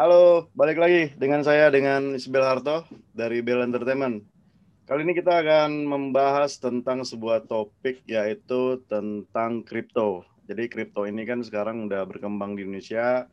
Halo, balik lagi dengan saya dengan Isbel Harto dari Bell Entertainment. Kali ini kita akan membahas tentang sebuah topik yaitu tentang kripto. Jadi kripto ini kan sekarang udah berkembang di Indonesia.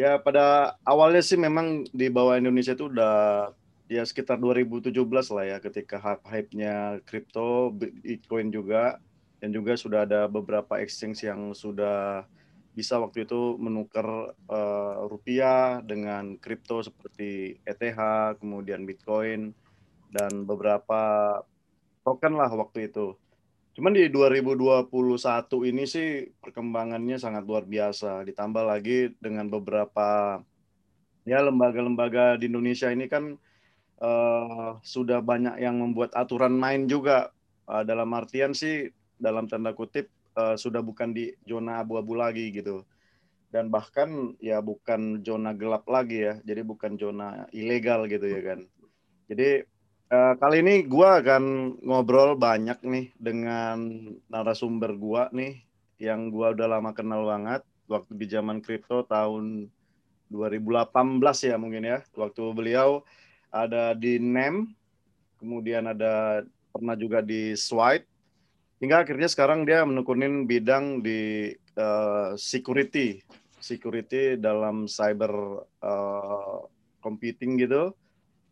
Ya pada awalnya sih memang di bawah Indonesia itu udah ya sekitar 2017 lah ya ketika hype-nya kripto, Bitcoin juga dan juga sudah ada beberapa exchange yang sudah bisa waktu itu menukar uh, rupiah dengan kripto seperti ETH, kemudian Bitcoin, dan beberapa token lah waktu itu. Cuman di 2021 ini sih perkembangannya sangat luar biasa. Ditambah lagi dengan beberapa ya lembaga-lembaga di Indonesia ini kan uh, sudah banyak yang membuat aturan main juga. Uh, dalam artian sih dalam tanda kutip uh, sudah bukan di zona abu-abu lagi gitu. Dan bahkan ya bukan zona gelap lagi ya jadi bukan zona ilegal gitu ya kan. Jadi uh, kali ini gue akan ngobrol banyak nih dengan narasumber gue nih yang gue udah lama kenal banget waktu di zaman kripto tahun 2018 ya mungkin ya. Waktu beliau ada di NEM kemudian ada pernah juga di Swipe hingga akhirnya sekarang dia menekunin bidang di uh, security. Security dalam cyber uh, computing gitu.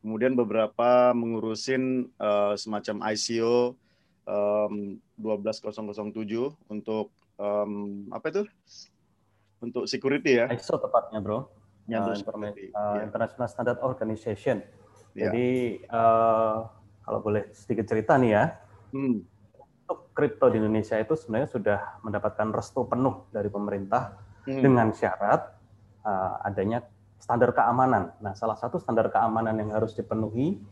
Kemudian beberapa mengurusin uh, semacam ICO um, 12007 untuk um, apa itu? Untuk security ya. ISO tepatnya bro. Ya, uh, security, uh, yeah. International Standard Organization. Yeah. jadi uh, kalau boleh sedikit cerita nih ya. Hmm untuk kripto di Indonesia itu sebenarnya sudah mendapatkan restu penuh dari pemerintah hmm. dengan syarat uh, adanya standar keamanan. Nah, salah satu standar keamanan yang harus dipenuhi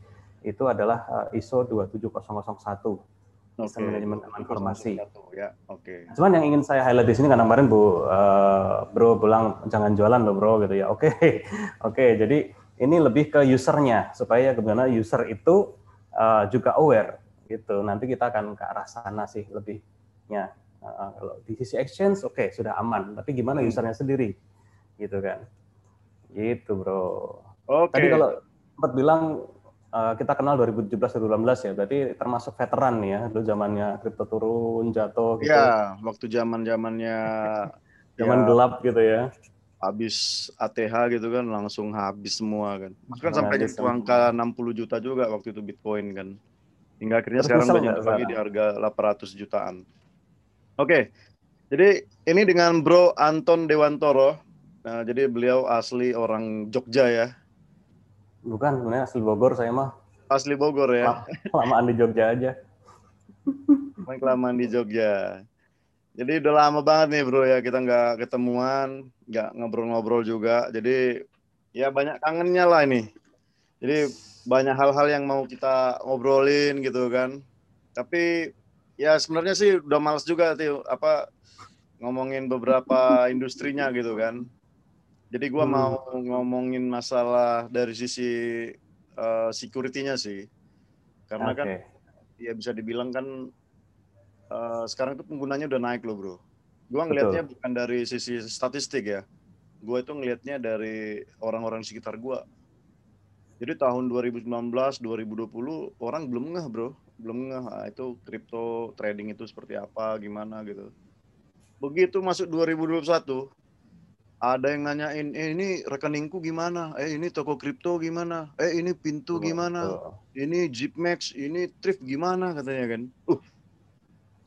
itu adalah uh, ISO 27001. Okay. manajemen informasi. Ya, oke. Okay. Cuman yang ingin saya highlight di sini karena kemarin Bu uh, Bro bilang jangan jualan loh Bro gitu ya. Oke. Okay. Oke, okay, jadi ini lebih ke usernya supaya gimana user itu uh, juga aware gitu. Nanti kita akan ke arah sana sih lebihnya. Uh, kalau di sisi exchange oke okay, sudah aman, tapi gimana hmm. usernya sendiri, gitu kan? Gitu bro. Oke. Okay. Tadi kalau sempat bilang uh, kita kenal 2017-2018 ya, berarti termasuk veteran nih ya, dulu zamannya kripto turun, jatuh. Gitu. Iya, waktu zaman zamannya zaman ya, gelap gitu ya. Habis ATH gitu kan langsung habis semua kan. Bahkan nah, sampai jadi angka 60 juta juga waktu itu Bitcoin kan. Hingga akhirnya Terus sekarang banyak lagi di harga 800 jutaan. Oke, jadi ini dengan Bro Anton Dewantoro. Nah, jadi beliau asli orang Jogja ya. Bukan, sebenarnya asli Bogor saya mah. Asli Bogor ya. Kelamaan di Jogja aja. Main kelamaan di Jogja. Jadi udah lama banget nih bro ya kita nggak ketemuan, nggak ngobrol-ngobrol juga. Jadi ya banyak kangennya lah ini. Jadi banyak hal-hal yang mau kita ngobrolin gitu kan. Tapi ya sebenarnya sih udah males juga tuh apa ngomongin beberapa industrinya gitu kan. Jadi gua hmm. mau ngomongin masalah dari sisi uh, security-nya sih. Karena okay. kan ya bisa dibilang kan uh, sekarang itu penggunanya udah naik loh, Bro. Gua ngelihatnya bukan dari sisi statistik ya. Gua itu ngelihatnya dari orang-orang sekitar gua jadi tahun 2019, 2020 orang belum ngeh bro, belum ngeh ah, itu crypto trading itu seperti apa, gimana gitu. Begitu masuk 2021, ada yang nanyain, eh ini rekeningku gimana? Eh ini toko kripto gimana? Eh ini pintu gimana? Ini Jeepmax, ini Thrift gimana katanya kan? Uh,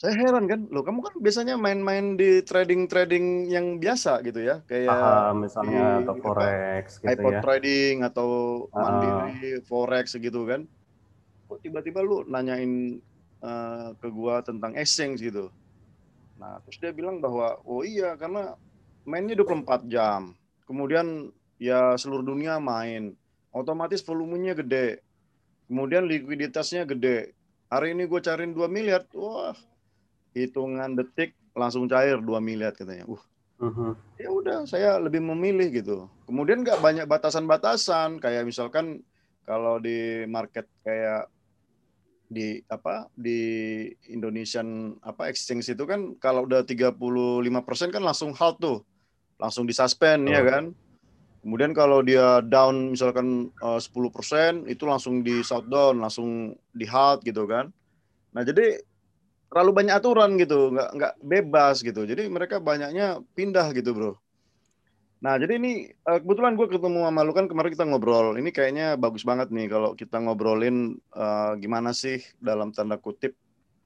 saya heran kan, loh kamu kan biasanya main-main di trading-trading yang biasa gitu ya, kayak Saham misalnya di, atau forex gitu iPod ya. trading atau mandiri uh. forex gitu kan. Kok tiba-tiba lu nanyain uh, ke gua tentang exchange gitu. Nah, terus dia bilang bahwa oh iya karena mainnya 24 jam. Kemudian ya seluruh dunia main. Otomatis volumenya gede. Kemudian likuiditasnya gede. Hari ini gue cariin 2 miliar, wah hitungan detik langsung cair 2 miliar katanya. Uh. Uh-huh. Ya udah, saya lebih memilih gitu. Kemudian nggak banyak batasan-batasan kayak misalkan kalau di market kayak di apa di Indonesian apa exchange itu kan kalau udah 35% kan langsung halt tuh. Langsung disuspend oh. ya kan. Kemudian kalau dia down misalkan uh, 10% itu langsung di shutdown, langsung di halt gitu kan. Nah jadi terlalu banyak aturan gitu, nggak nggak bebas gitu. Jadi mereka banyaknya pindah gitu bro. Nah jadi ini uh, kebetulan gue ketemu sama lu kan kemarin kita ngobrol. Ini kayaknya bagus banget nih kalau kita ngobrolin uh, gimana sih dalam tanda kutip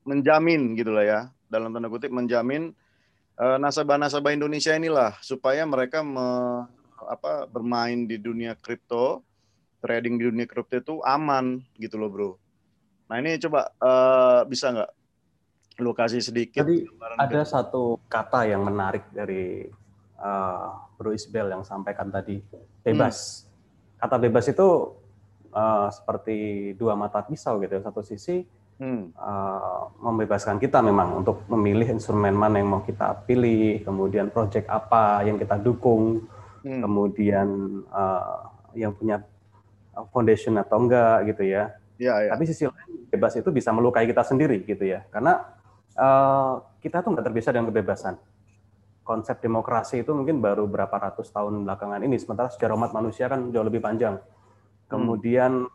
menjamin gitu lah ya. Dalam tanda kutip menjamin uh, nasabah-nasabah Indonesia inilah supaya mereka me apa bermain di dunia kripto, trading di dunia kripto itu aman gitu loh bro. Nah ini coba uh, bisa nggak lu kasih sedikit? Tadi ada ke... satu kata yang menarik dari uh, Bro Isbel yang sampaikan tadi bebas. Hmm. Kata bebas itu uh, seperti dua mata pisau gitu. Satu sisi hmm. uh, membebaskan kita memang untuk memilih instrumen mana yang mau kita pilih, kemudian project apa yang kita dukung hmm. kemudian uh, yang punya foundation atau enggak gitu ya. Ya, ya. Tapi sisi lain bebas itu bisa melukai kita sendiri gitu ya, karena uh, kita tuh nggak terbiasa dengan kebebasan. Konsep demokrasi itu mungkin baru berapa ratus tahun belakangan ini, sementara sejarah umat manusia kan jauh lebih panjang. Kemudian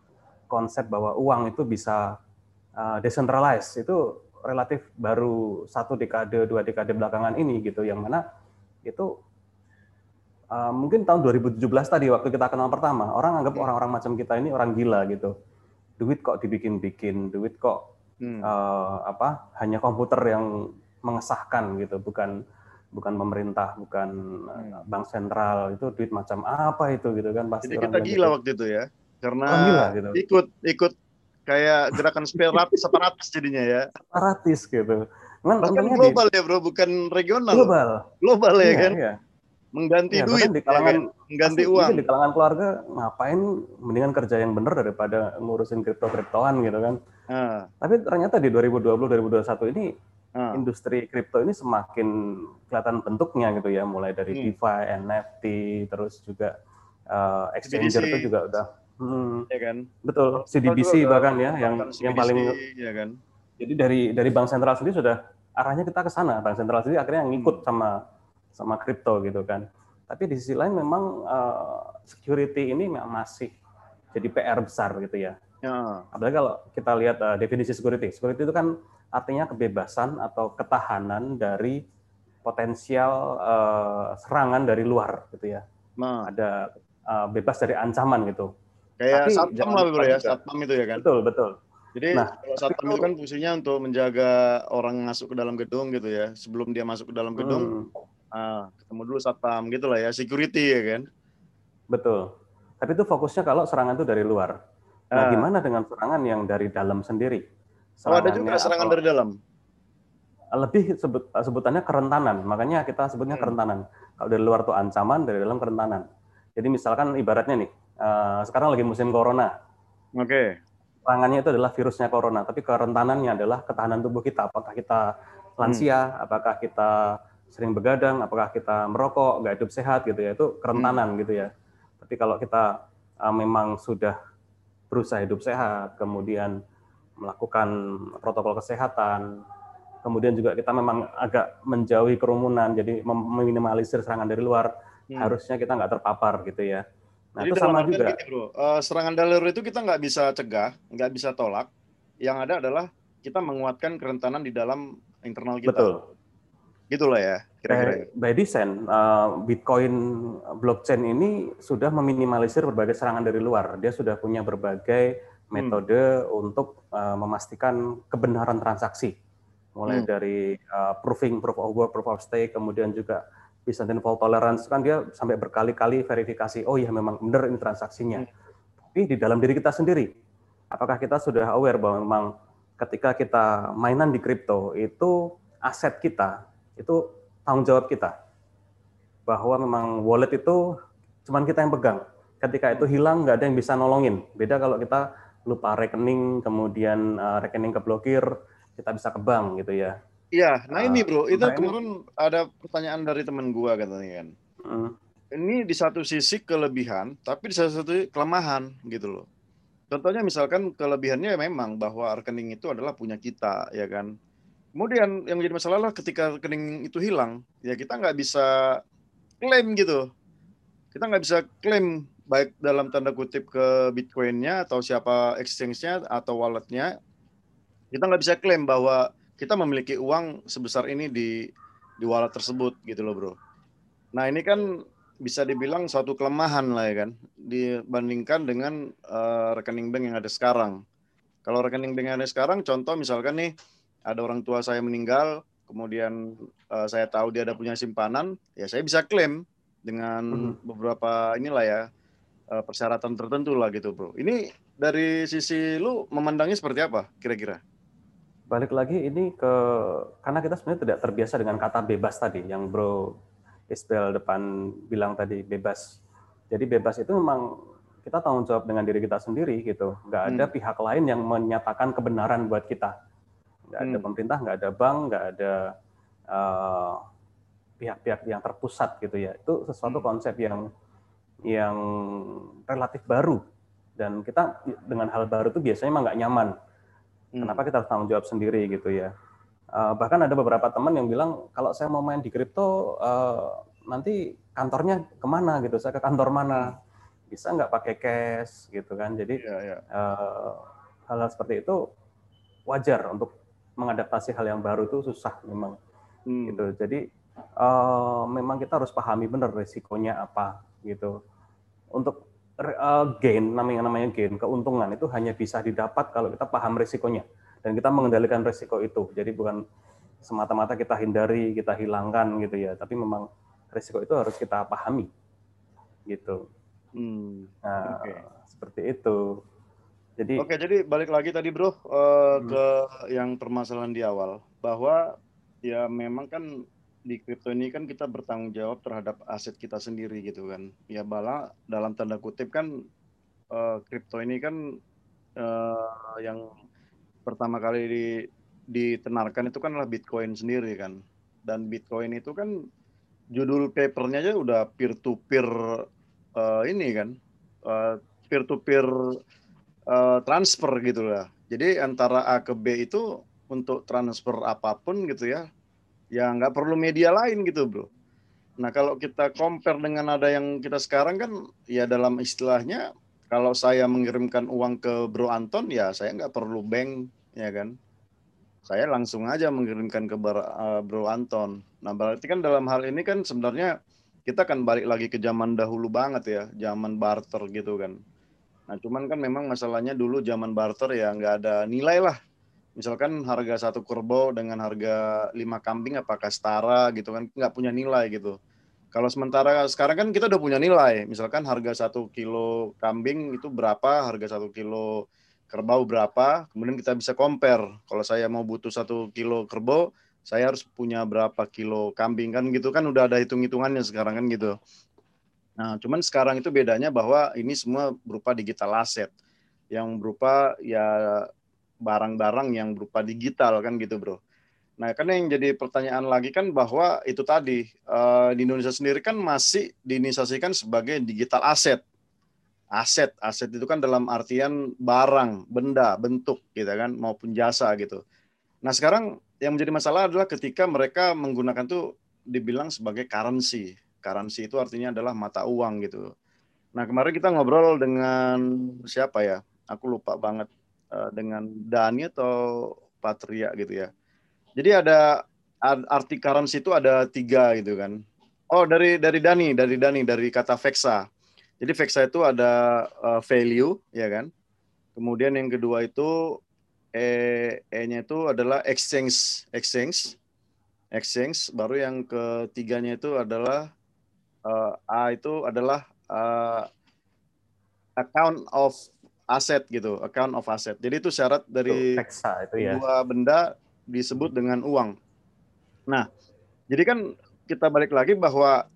konsep bahwa uang itu bisa uh, decentralized itu relatif baru satu dekade dua dekade belakangan ini gitu, yang mana itu uh, mungkin tahun 2017 tadi waktu kita kenal pertama, orang anggap orang-orang macam kita ini orang gila gitu. Duit kok dibikin-bikin, duit kok hmm. uh, apa? Hanya komputer yang mengesahkan gitu, bukan bukan pemerintah, bukan hmm. bank sentral. Itu duit macam apa itu gitu kan pasti Jadi kita gila gitu. waktu itu ya. Karena gila, gitu. ikut ikut kayak gerakan separatis jadinya ya. Separatis gitu. Bahkan global di, ya bro, bukan regional. Global. Global ya iya, kan? Iya mengganti ya, duit di kalangan ya kan? mengganti uang di kalangan keluarga ngapain mendingan kerja yang benar daripada ngurusin kripto kriptoan gitu kan ah. tapi ternyata di 2020 2021 ini ah. industri kripto ini semakin kelihatan bentuknya gitu ya mulai dari hmm. DeFi NFT terus juga uh, exchanger itu juga udah hmm, ya kan betul CDBC bahkan ya yang CDBC, yang paling ya kan jadi dari dari bank sentral sendiri sudah arahnya kita ke sana bank sentral sendiri akhirnya ngikut hmm. sama sama kripto gitu kan. Tapi di sisi lain memang uh, security ini masih jadi PR besar gitu ya. Ya. Apalagi kalau kita lihat uh, definisi security. Security itu kan artinya kebebasan atau ketahanan dari potensial uh, serangan dari luar gitu ya. Nah. Ada uh, bebas dari ancaman gitu. Kayak Tapi satpam lah bro ya, satpam itu ya kan. Betul, betul. Jadi nah, kalau satpam itu kan fungsinya untuk menjaga orang masuk ke dalam gedung gitu ya. Sebelum dia masuk ke dalam gedung, hmm ah, ketemu dulu satpam gitu lah ya, security ya kan. Betul. Tapi itu fokusnya kalau serangan itu dari luar. Nah, ah. gimana dengan serangan yang dari dalam sendiri? Oh, ada juga serangan atau, dari dalam. Lebih sebut, sebutannya kerentanan, makanya kita sebutnya hmm. kerentanan. Kalau dari luar tuh ancaman, dari dalam kerentanan. Jadi misalkan ibaratnya nih, uh, sekarang lagi musim corona. Oke. Okay. Serangannya itu adalah virusnya corona, tapi kerentanannya adalah ketahanan tubuh kita. Apakah kita lansia, hmm. apakah kita sering begadang, apakah kita merokok, nggak hidup sehat gitu ya, itu kerentanan hmm. gitu ya. Tapi kalau kita uh, memang sudah berusaha hidup sehat, kemudian melakukan protokol kesehatan, kemudian juga kita memang agak menjauhi kerumunan, jadi meminimalisir serangan dari luar, hmm. harusnya kita nggak terpapar gitu ya. Nah, jadi itu sama juga. Gini, bro. Uh, serangan dari luar itu kita nggak bisa cegah, nggak bisa tolak. Yang ada adalah kita menguatkan kerentanan di dalam internal kita. Betul gitulah ya kira-kira. By, by design, uh, Bitcoin blockchain ini sudah meminimalisir berbagai serangan dari luar. Dia sudah punya berbagai metode hmm. untuk uh, memastikan kebenaran transaksi, mulai hmm. dari uh, proofing, proof of work, proof of stake, kemudian juga Byzantine fault tolerance kan dia sampai berkali-kali verifikasi. Oh iya memang benar ini transaksinya. Hmm. Tapi di dalam diri kita sendiri, apakah kita sudah aware bahwa memang ketika kita mainan di kripto itu aset kita itu tanggung jawab kita. Bahwa memang wallet itu cuman kita yang pegang. Ketika itu hilang, nggak ada yang bisa nolongin. Beda kalau kita lupa rekening, kemudian uh, rekening keblokir, kita bisa ke bank gitu ya. Iya, nah ini bro, itu nah kemarin ini... ada pertanyaan dari teman gua katanya kan. Hmm. Ini di satu sisi kelebihan, tapi di satu sisi kelemahan gitu loh. Contohnya misalkan kelebihannya memang bahwa rekening itu adalah punya kita, ya kan. Kemudian yang menjadi masalah lah ketika rekening itu hilang, ya kita nggak bisa klaim gitu. kita nggak bisa klaim baik dalam tanda kutip ke Bitcoin-nya atau siapa exchange-nya atau wallet-nya, kita nggak bisa klaim bahwa kita memiliki uang sebesar ini di di wallet tersebut gitu loh bro. Nah ini kan bisa dibilang suatu kelemahan lah ya kan dibandingkan dengan uh, rekening bank yang ada sekarang. Kalau rekening bank yang ada sekarang, contoh misalkan nih ada orang tua saya meninggal, kemudian uh, saya tahu dia ada punya simpanan, ya saya bisa klaim dengan hmm. beberapa inilah ya uh, persyaratan tertentu lah gitu bro. Ini dari sisi lu memandangnya seperti apa kira-kira? Balik lagi ini ke karena kita sebenarnya tidak terbiasa dengan kata bebas tadi yang bro Isbel depan bilang tadi bebas. Jadi bebas itu memang kita tanggung jawab dengan diri kita sendiri gitu. Nggak ada hmm. pihak lain yang menyatakan kebenaran buat kita. Nggak ada hmm. pemerintah, nggak ada bank, nggak ada uh, pihak-pihak yang terpusat gitu ya. Itu sesuatu hmm. konsep yang yang relatif baru dan kita dengan hal baru itu biasanya emang nggak nyaman. Hmm. Kenapa kita harus tanggung jawab sendiri gitu ya? Uh, bahkan ada beberapa teman yang bilang kalau saya mau main di kripto uh, nanti kantornya ke mana gitu? Saya ke kantor mana? Bisa nggak pakai cash gitu kan? Jadi yeah, yeah. Uh, hal-hal seperti itu wajar untuk mengadaptasi hal yang baru itu susah memang hmm. gitu. Jadi uh, memang kita harus pahami benar resikonya apa gitu. Untuk uh, gain namanya namanya gain keuntungan itu hanya bisa didapat kalau kita paham resikonya dan kita mengendalikan resiko itu. Jadi bukan semata-mata kita hindari, kita hilangkan gitu ya, tapi memang resiko itu harus kita pahami gitu. Hmm, nah, okay. seperti itu. Jadi Oke, jadi balik lagi tadi bro uh, hmm. ke yang permasalahan di awal bahwa ya memang kan di kripto ini kan kita bertanggung jawab terhadap aset kita sendiri gitu kan. Ya bala dalam tanda kutip kan uh, kripto ini kan uh, yang pertama kali di, ditenarkan itu kan adalah Bitcoin sendiri kan. Dan Bitcoin itu kan judul papernya aja udah peer to peer uh, ini kan. Uh, peer to peer uh, transfer gitu lah. Jadi antara A ke B itu untuk transfer apa pun gitu ya, ya nggak perlu media lain gitu bro. Nah kalau kita compare dengan ada yang kita sekarang kan ya dalam istilahnya kalau saya mengirimkan uang ke Bro Anton ya saya nggak perlu bank ya kan. Saya langsung aja mengirimkan ke eh, Bro Anton. Nah berarti kan dalam hal ini kan sebenarnya kita kan balik lagi ke zaman dahulu banget ya, zaman barter gitu kan. Nah, cuman kan memang masalahnya dulu zaman barter ya nggak ada nilai lah. Misalkan harga satu kerbau dengan harga lima kambing apakah setara gitu kan nggak punya nilai gitu. Kalau sementara sekarang kan kita udah punya nilai. Misalkan harga satu kilo kambing itu berapa, harga satu kilo kerbau berapa, kemudian kita bisa compare. Kalau saya mau butuh satu kilo kerbau, saya harus punya berapa kilo kambing kan gitu kan udah ada hitung-hitungannya sekarang kan gitu. Nah, cuman sekarang itu bedanya bahwa ini semua berupa digital asset yang berupa ya barang-barang yang berupa digital kan gitu, Bro. Nah, kan yang jadi pertanyaan lagi kan bahwa itu tadi uh, di Indonesia sendiri kan masih diinisiasikan sebagai digital asset. Aset, aset itu kan dalam artian barang, benda, bentuk gitu kan maupun jasa gitu. Nah, sekarang yang menjadi masalah adalah ketika mereka menggunakan tuh dibilang sebagai currency Currency itu artinya adalah mata uang gitu. Nah kemarin kita ngobrol dengan siapa ya? Aku lupa banget uh, dengan Dani atau Patria gitu ya. Jadi ada arti currency itu ada tiga gitu kan. Oh dari dari Dani, dari Dani, dari kata vexa. Jadi vexa itu ada uh, value ya kan. Kemudian yang kedua itu e e-nya itu adalah exchange, exchange, exchange. Baru yang ketiganya itu adalah uh, A itu adalah uh, account of asset gitu, account of asset. Jadi itu syarat dari itu ya. dua benda disebut dengan uang. Nah, jadi kan kita balik lagi bahwa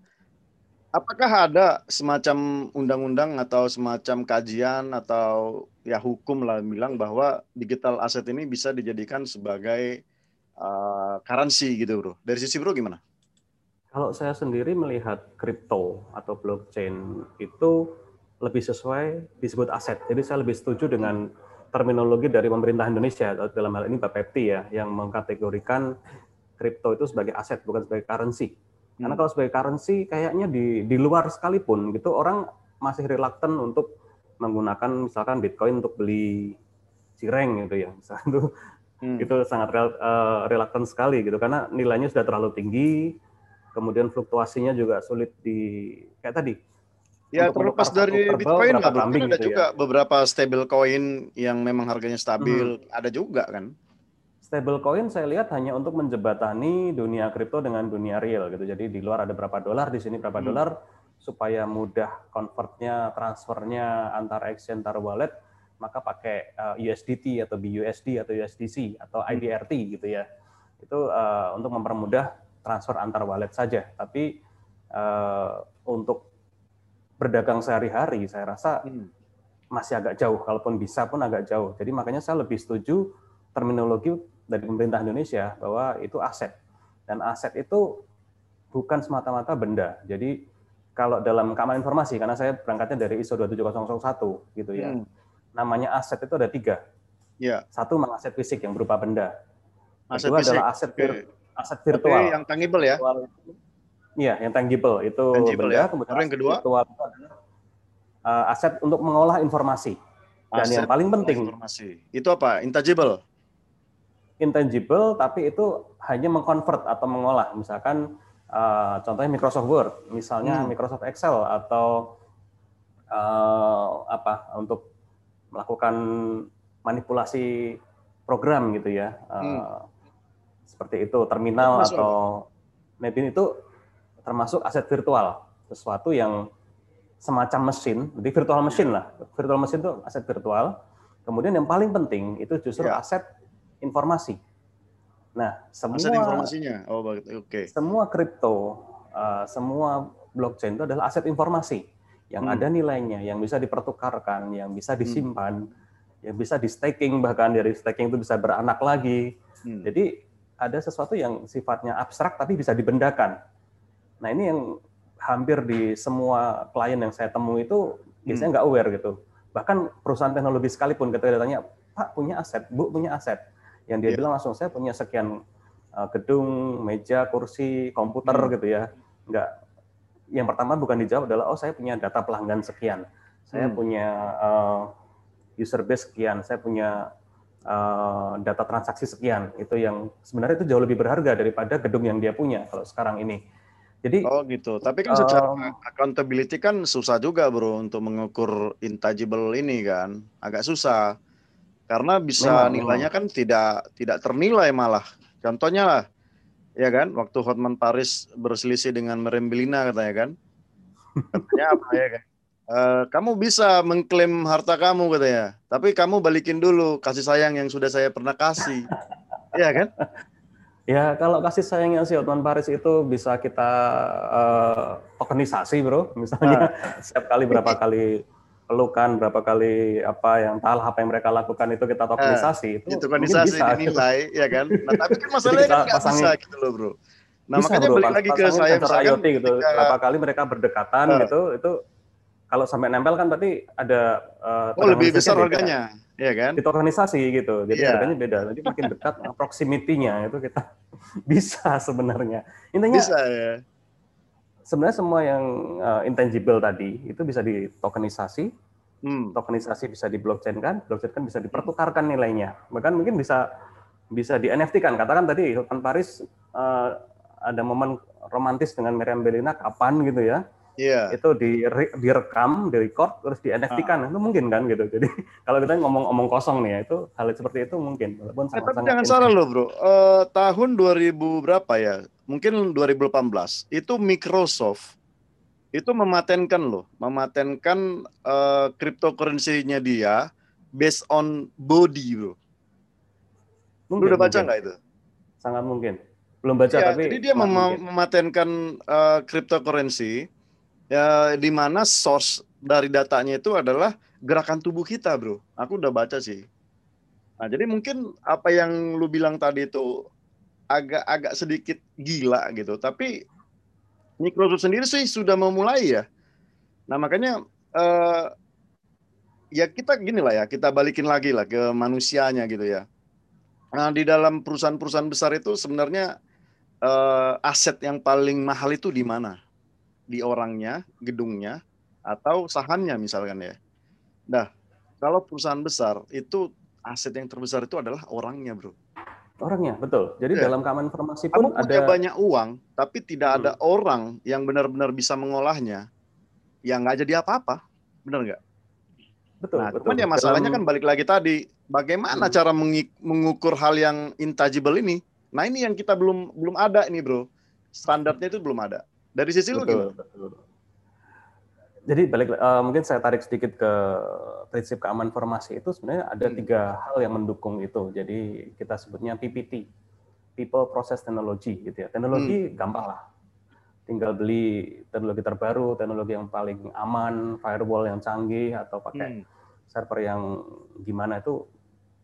apakah ada semacam undang-undang atau semacam kajian atau ya hukum lah bilang bahwa digital asset ini bisa dijadikan sebagai uh, currency gitu, Bro. Dari sisi Bro gimana? Kalau saya sendiri melihat kripto atau blockchain itu lebih sesuai disebut aset. Jadi saya lebih setuju dengan terminologi dari pemerintah Indonesia dalam hal ini Bapepti ya yang mengkategorikan kripto itu sebagai aset bukan sebagai currency. Karena hmm. kalau sebagai currency kayaknya di di luar sekalipun gitu orang masih reluctant untuk menggunakan misalkan Bitcoin untuk beli cireng gitu ya. Misalkan itu hmm. itu sangat rel, uh, reluctant sekali gitu karena nilainya sudah terlalu tinggi, kemudian fluktuasinya juga sulit di kayak tadi. Ya terlepas dari Bitcoin lah, ada gitu juga ya. beberapa stable coin yang memang harganya stabil, hmm. ada juga kan? Stablecoin saya lihat hanya untuk menjebatani dunia kripto dengan dunia real gitu. Jadi di luar ada berapa dolar, di sini berapa hmm. dolar supaya mudah convertnya, transfernya antar exchange antar wallet, maka pakai uh, eh, USDT atau BUSD atau USDC atau hmm. IDRT gitu ya. Itu uh, untuk mempermudah transfer antar wallet saja. Tapi uh, untuk berdagang sehari-hari saya rasa hmm. masih agak jauh, kalaupun bisa pun agak jauh. Jadi makanya saya lebih setuju terminologi dari pemerintah Indonesia bahwa itu aset. Dan aset itu bukan semata-mata benda. Jadi kalau dalam keamanan informasi, karena saya berangkatnya dari ISO 27001 gitu ya, hmm. namanya aset itu ada tiga. Ya. Satu memang aset fisik yang berupa benda. Aset Kedua fisik. adalah aset vir, aset virtual. Oke, yang tangible ya? Iya, yang tangible itu tangible, benda. Ya. Kemudian yang kedua virtual itu adalah uh, aset untuk mengolah informasi. Dan aset yang paling penting informasi. Itu apa? Intangible intangible tapi itu hanya mengkonvert atau mengolah misalkan uh, contohnya Microsoft Word misalnya hmm. Microsoft Excel atau uh, apa untuk melakukan manipulasi program gitu ya uh, hmm. Seperti itu terminal termasuk atau Nebin itu termasuk aset virtual sesuatu yang semacam mesin jadi virtual mesin lah virtual mesin itu aset virtual kemudian yang paling penting itu justru ya. aset informasi. Nah, semua aset informasinya. Oh, oke. Okay. Semua kripto, uh, semua blockchain itu adalah aset informasi yang hmm. ada nilainya, yang bisa dipertukarkan, yang bisa hmm. disimpan, hmm. yang bisa di staking bahkan dari staking itu bisa beranak lagi. Hmm. Jadi ada sesuatu yang sifatnya abstrak tapi bisa dibendakan. Nah, ini yang hampir di semua klien yang saya temui itu biasanya hmm. nggak aware gitu. Bahkan perusahaan teknologi sekalipun ketika ditanya, Pak punya aset, Bu punya aset yang dia yeah. bilang langsung saya punya sekian uh, gedung, meja, kursi, komputer hmm. gitu ya. Enggak yang pertama bukan dijawab adalah oh saya punya data pelanggan sekian. Saya hmm. punya uh, user base sekian, saya punya uh, data transaksi sekian. Itu yang sebenarnya itu jauh lebih berharga daripada gedung yang dia punya kalau sekarang ini. Jadi Oh gitu. Tapi kan secara uh, accountability kan susah juga, Bro, untuk mengukur intangible ini kan. Agak susah karena bisa memang, nilainya memang. kan tidak tidak ternilai malah. Contohnya lah, ya kan, waktu Hotman Paris berselisih dengan Merembelina katanya kan, katanya apa ya kan? Uh, kamu bisa mengklaim harta kamu katanya, tapi kamu balikin dulu kasih sayang yang sudah saya pernah kasih, ya kan? Ya kalau kasih sayang yang si Hotman Paris itu bisa kita uh, tokenisasi bro, misalnya nah. setiap kali berapa kali pelukan berapa kali apa yang talah apa yang mereka lakukan itu kita tokenisasi eh, itu tokenisasi bisa, dinilai gitu. ya kan nah tapi kan masalahnya kan nggak bisa gitu loh bro nah bisa, makanya bro, balik lagi ke saya misalkan IoT gitu ketika... berapa kali mereka berdekatan uh. gitu itu kalau sampai nempel kan berarti ada uh, oh lebih besar harganya ya. kan? Di tokenisasi gitu. Jadi yeah. harganya beda. Nanti makin dekat proximity-nya itu kita bisa sebenarnya. Intinya bisa ya. sebenarnya semua yang uh, intangible tadi itu bisa ditokenisasi, hmm. tokenisasi bisa di blockchain kan, blockchain kan bisa dipertukarkan nilainya, bahkan mungkin bisa bisa di NFT kan. Katakan tadi Sultan Paris uh, ada momen romantis dengan Miriam Belina kapan gitu ya? Yeah. itu di direkam, direcord, terus di NFT kan, ah. itu mungkin kan gitu. Jadi kalau kita ngomong-ngomong kosong nih ya, itu hal seperti itu mungkin. Walaupun sangat, eh, tapi jangan salah loh bro, uh, tahun 2000 berapa ya? Mungkin 2018 itu Microsoft itu mematenkan loh, mematenkan uh, cryptocurrency-nya dia based on body bro. Mungkin, Lu udah baca nggak itu? Sangat mungkin. Belum baca ya, tapi. Jadi dia mem mematenkan uh, cryptocurrency ya di mana source dari datanya itu adalah gerakan tubuh kita, bro. Aku udah baca sih. Nah, jadi mungkin apa yang lu bilang tadi itu agak-agak sedikit gila gitu, tapi Microsoft sendiri sih sudah memulai ya. Nah, makanya uh, ya kita gini lah ya, kita balikin lagi lah ke manusianya gitu ya. Nah, di dalam perusahaan-perusahaan besar itu sebenarnya uh, aset yang paling mahal itu di mana? Di orangnya, gedungnya, atau sahamnya misalkan ya. Nah, kalau perusahaan besar itu aset yang terbesar itu adalah orangnya, bro. Orangnya, betul. Jadi ya. dalam keamanan informasi pun Kamu ada banyak uang, tapi tidak hmm. ada orang yang benar-benar bisa mengolahnya, yang nggak jadi apa-apa, benar nggak? Betul. Nah, betul. cuman ya masalahnya dalam... kan balik lagi tadi, bagaimana hmm. cara mengukur hal yang intangible ini? Nah ini yang kita belum belum ada ini, bro. Standarnya itu belum ada. Dari sisi betul, lu gimana? Betul. Jadi balik uh, mungkin saya tarik sedikit ke prinsip keamanan informasi itu sebenarnya ada hmm. tiga hal yang mendukung itu. Jadi kita sebutnya PPT, People Process Technology gitu ya. Teknologi hmm. gampang lah. Tinggal beli teknologi terbaru, teknologi yang paling aman, firewall yang canggih atau pakai hmm. server yang gimana itu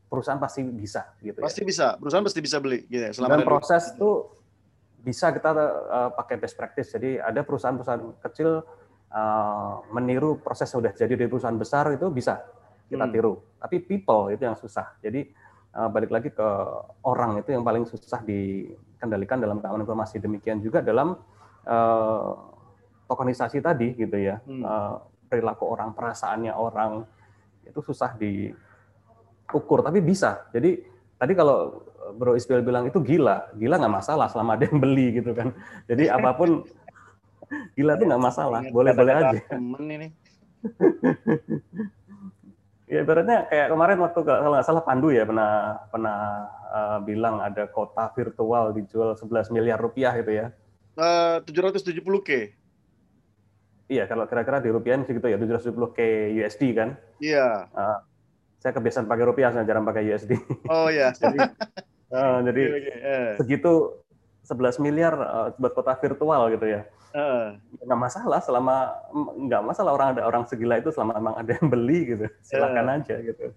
perusahaan pasti bisa gitu ya. Pasti bisa. Perusahaan pasti bisa beli gitu ya. Selama Dan proses itu bisa kita uh, pakai best practice. Jadi ada perusahaan-perusahaan kecil uh, meniru proses yang sudah jadi di perusahaan besar itu bisa kita hmm. tiru. Tapi people itu yang susah. Jadi uh, balik lagi ke orang itu yang paling susah dikendalikan dalam keamanan informasi. Demikian juga dalam uh, tokenisasi tadi gitu ya. Hmm. Uh, perilaku orang, perasaannya orang itu susah diukur, tapi bisa. Jadi tadi kalau Bro Isbel bilang itu gila, gila nggak masalah selama ada yang beli gitu kan. Jadi apa pun Gila tuh nggak masalah, boleh-boleh aja. Temen ini. ya ibaratnya kayak kemarin waktu kalau nggak salah Pandu ya pernah pernah uh, bilang ada kota virtual dijual 11 miliar rupiah gitu ya. Uh, 770 k. Iya, kalau kira-kira di rupiah segitu ya 770 k USD kan. Iya. Uh, saya kebiasaan pakai rupiah, saya jarang pakai USD. Oh iya. jadi uh, jadi okay, okay. Yeah. segitu 11 miliar uh, buat kota virtual gitu ya. Uh. Nggak masalah selama nggak masalah orang ada orang segila itu selama memang ada yang beli gitu silakan uh. aja gitu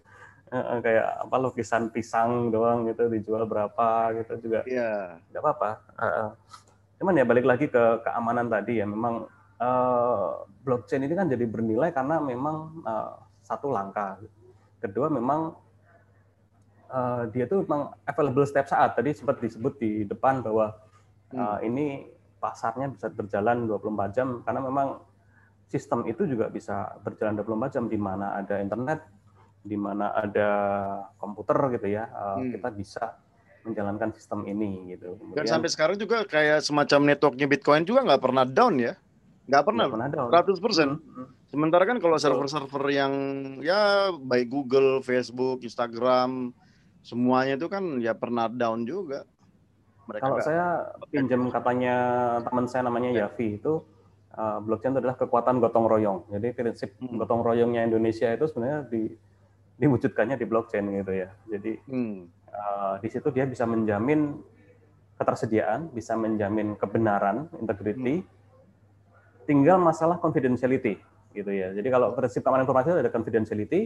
uh, kayak apa lukisan pisang doang gitu dijual berapa gitu juga yeah. nggak apa-apa uh, cuman ya balik lagi ke keamanan tadi ya memang uh, blockchain ini kan jadi bernilai karena memang uh, satu langkah kedua memang uh, dia tuh memang available setiap saat tadi sempat disebut di depan bahwa uh, ini pasarnya bisa berjalan 24 jam karena memang sistem itu juga bisa berjalan 24 jam di mana ada internet, di mana ada komputer gitu ya, eh, hmm. kita bisa menjalankan sistem ini gitu. Kemudian, Dan sampai sekarang juga kayak semacam networknya Bitcoin juga nggak pernah down ya, nggak pernah, pernah down. 100 persen. Hmm, hmm. Sementara kan kalau server-server yang ya baik Google, Facebook, Instagram, semuanya itu kan ya pernah down juga. Mereka Kalau saya pinjam katanya teman saya namanya Yavi itu uh, blockchain itu adalah kekuatan gotong royong. Jadi prinsip hmm. gotong royongnya Indonesia itu sebenarnya di, diwujudkannya di blockchain gitu ya. Jadi hmm. uh, di situ dia bisa menjamin ketersediaan, bisa menjamin kebenaran, integrity. Hmm. Tinggal masalah confidentiality gitu ya. Jadi kalau prinsip keamanan informasi itu ada confidentiality,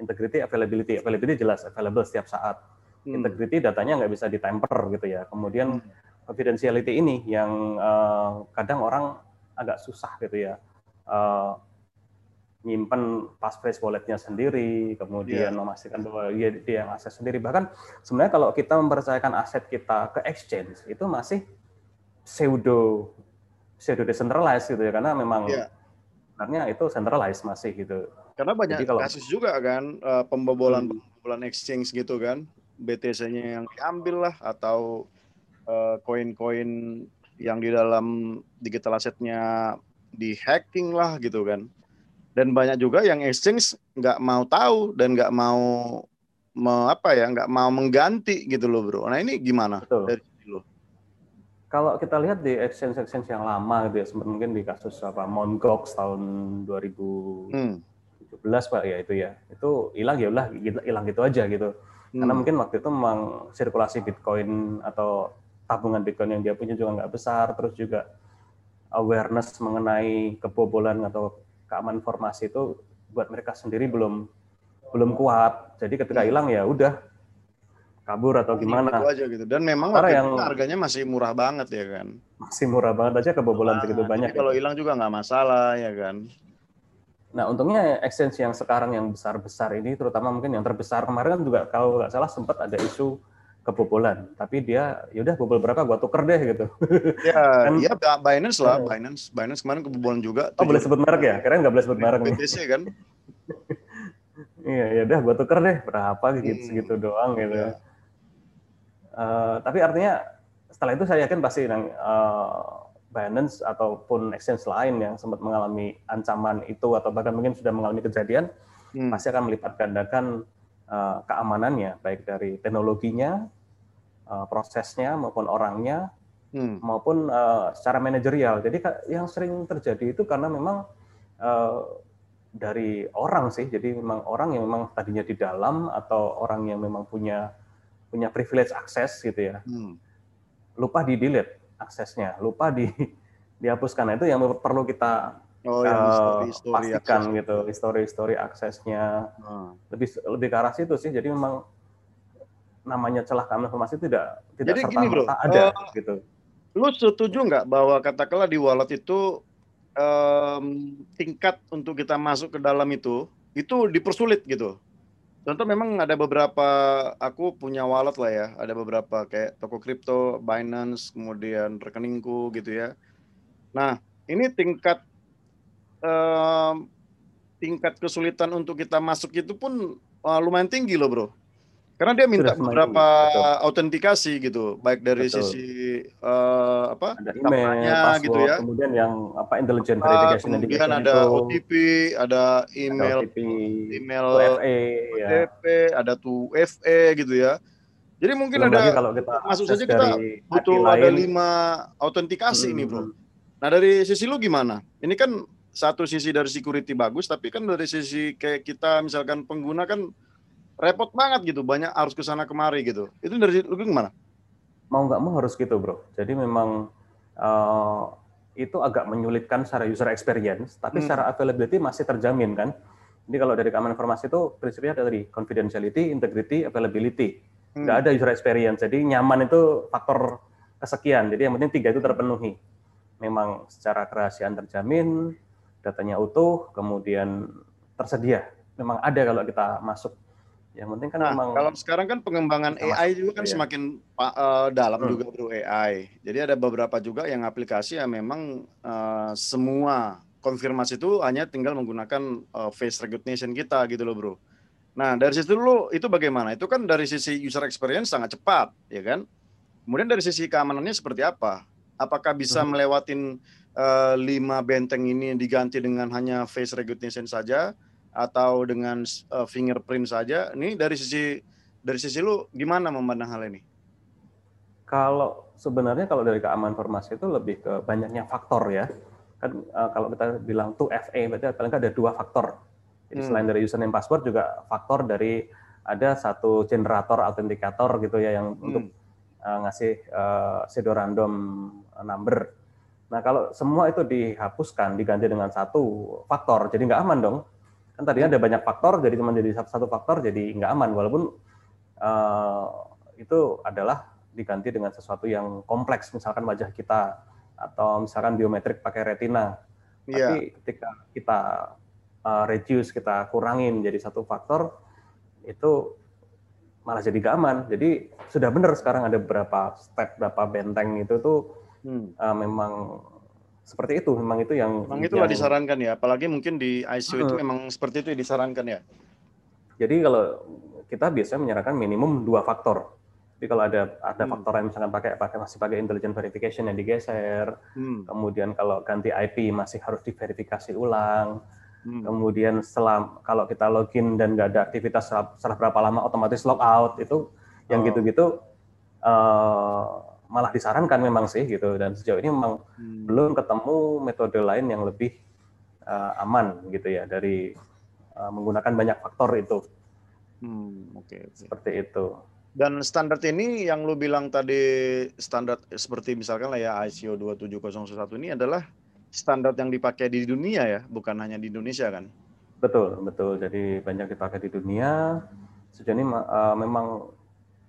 integrity, availability. Availability jelas available setiap saat hmm. integrity datanya nggak bisa ditemper gitu ya. Kemudian hmm. confidentiality ini yang uh, kadang orang agak susah gitu ya. Uh, nyimpen passphrase walletnya sendiri, kemudian yeah. memastikan bahwa dia, dia yang akses sendiri. Bahkan sebenarnya kalau kita mempercayakan aset kita ke exchange itu masih pseudo pseudo decentralized gitu ya, karena memang yeah. sebenarnya itu centralized masih gitu. Karena banyak Jadi kalau, kasus juga kan uh, pembobolan hmm. pembobolan exchange gitu kan. BTC-nya yang diambil lah atau eh, koin-koin uh, yang di dalam digital asetnya di hacking lah gitu kan dan banyak juga yang exchange nggak mau tahu dan nggak mau me, apa ya nggak mau mengganti gitu loh bro nah ini gimana Betul. dari lo kalau kita lihat di exchange exchange yang lama gitu ya mungkin di kasus apa Mongox tahun 2017 hmm. Pak ya itu ya itu hilang ya udah hilang gitu aja gitu karena hmm. mungkin waktu itu memang sirkulasi Bitcoin atau tabungan Bitcoin yang dia punya juga nggak besar, terus juga awareness mengenai kebobolan atau keamanan informasi itu buat mereka sendiri belum belum kuat. Jadi ketika hmm. hilang ya udah kabur atau gimana. Itu aja gitu. Dan memang waktu yang harganya masih murah banget ya kan. Masih murah banget aja kebobolan nah, segitu banyak. Kalau hilang juga nggak masalah ya kan. Nah, untungnya exchange yang sekarang yang besar-besar ini, terutama mungkin yang terbesar kemarin kan juga kalau nggak salah sempat ada isu kebobolan, tapi dia yaudah bobol berapa gua tuker deh gitu. Ya, kan, ya Binance lah, uh, Binance, Binance kemarin kebobolan juga. Oh, boleh sebut merek ya? Keren nggak boleh sebut merek BTC kan? iya, ya udah gua tuker deh berapa gitu hmm. segitu doang gitu. Ya. Uh, tapi artinya setelah itu saya yakin pasti uh, Binance ataupun exchange lain yang sempat mengalami ancaman itu atau bahkan mungkin sudah mengalami kejadian hmm. pasti akan melipat gandakan uh, keamanannya baik dari teknologinya, uh, prosesnya maupun orangnya hmm. maupun uh, secara manajerial. Jadi yang sering terjadi itu karena memang uh, dari orang sih. Jadi memang orang yang memang tadinya di dalam atau orang yang memang punya punya privilege akses gitu ya. Hmm. Lupa di delete aksesnya, lupa di dihapuskan. Nah, itu yang perlu kita oh, yang uh, story, story pastikan akses. gitu. Histori-histori aksesnya. Hmm. lebih lebih ke arah situ sih. Jadi memang namanya celah keamanan informasi tidak tidak jadi serta gini, bro, ada uh, gitu. lu setuju nggak bahwa katakanlah di wallet itu um, tingkat untuk kita masuk ke dalam itu itu dipersulit gitu Contoh memang ada beberapa aku punya wallet lah ya, ada beberapa kayak toko kripto, Binance, kemudian rekeningku gitu ya. Nah, ini tingkat uh, tingkat kesulitan untuk kita masuk itu pun lumayan tinggi loh bro. Karena dia minta beberapa autentikasi gitu, baik dari Betul. sisi uh, apa ada email, gitu ya. Kemudian yang apa intelligent ah, verification. Kemudian ada itu, OTP, ada email, ada OTP, email UFA, OTP, ya. ada tuh FE gitu ya. Jadi mungkin Belum ada kalau kita masuk saja kita butuh ada lima autentikasi hmm. ini bro. Nah dari sisi lu gimana? Ini kan satu sisi dari security bagus, tapi kan dari sisi kayak kita misalkan pengguna kan repot banget gitu, banyak harus ke sana kemari gitu. Itu dari lu gimana? Mau nggak mau harus gitu bro. Jadi memang uh, itu agak menyulitkan secara user experience, tapi hmm. secara availability masih terjamin kan. Jadi kalau dari keamanan informasi itu prinsipnya ada tadi confidentiality, integrity, availability. Hmm. Nggak ada user experience. Jadi nyaman itu faktor kesekian. Jadi yang penting tiga itu terpenuhi. Memang secara kerahasiaan terjamin, datanya utuh, kemudian tersedia. Memang ada kalau kita masuk. Yang penting kan nah, memang kalau sekarang kan pengembangan AI juga kan iya. semakin uh, dalam hmm. juga bro AI. Jadi ada beberapa juga yang aplikasi yang memang uh, semua konfirmasi itu hanya tinggal menggunakan uh, face recognition kita gitu loh bro. Nah dari situ dulu itu bagaimana? Itu kan dari sisi user experience sangat cepat, ya kan? Kemudian dari sisi keamanannya seperti apa? Apakah bisa hmm. melewatin uh, lima benteng ini diganti dengan hanya face recognition saja atau dengan uh, fingerprint saja. Ini dari sisi dari sisi lu gimana memandang hal ini? Kalau sebenarnya kalau dari keamanan informasi itu lebih ke banyaknya faktor ya. Kan uh, kalau kita bilang tuh FA berarti paling ada dua faktor. Jadi hmm. selain dari username password juga faktor dari ada satu generator autentikator gitu ya yang hmm. untuk uh, ngasih uh, pseudo random number Nah kalau semua itu dihapuskan, diganti dengan satu faktor, jadi nggak aman dong. Kan tadinya ada banyak faktor, jadi cuma jadi satu faktor, jadi nggak aman. Walaupun uh, itu adalah diganti dengan sesuatu yang kompleks, misalkan wajah kita atau misalkan biometrik pakai retina. Yeah. Tapi ketika kita uh, reduce, kita kurangin jadi satu faktor, itu malah jadi nggak aman. Jadi sudah benar sekarang ada beberapa step, beberapa benteng itu tuh hmm. uh, memang seperti itu memang itu yang memang itulah yang, disarankan ya apalagi mungkin di ICU itu memang seperti itu disarankan ya jadi kalau kita biasanya menyarankan minimum dua faktor jadi kalau ada ada hmm. faktor yang misalkan pakai pakai masih pakai intelligent verification yang digeser hmm. kemudian kalau ganti IP masih harus diverifikasi ulang hmm. kemudian setelah kalau kita login dan nggak ada aktivitas setelah, setelah berapa lama otomatis logout itu yang oh. gitu-gitu uh, malah disarankan memang sih gitu dan sejauh ini memang hmm. belum ketemu metode lain yang lebih uh, aman gitu ya dari uh, menggunakan banyak faktor itu. Hmm, oke. Okay, okay. Seperti itu. Dan standar ini yang lu bilang tadi standar seperti misalkan lah ya ISO 27001 ini adalah standar yang dipakai di dunia ya, bukan hanya di Indonesia kan? Betul, betul. Jadi banyak dipakai di dunia. Sejauh ini uh, memang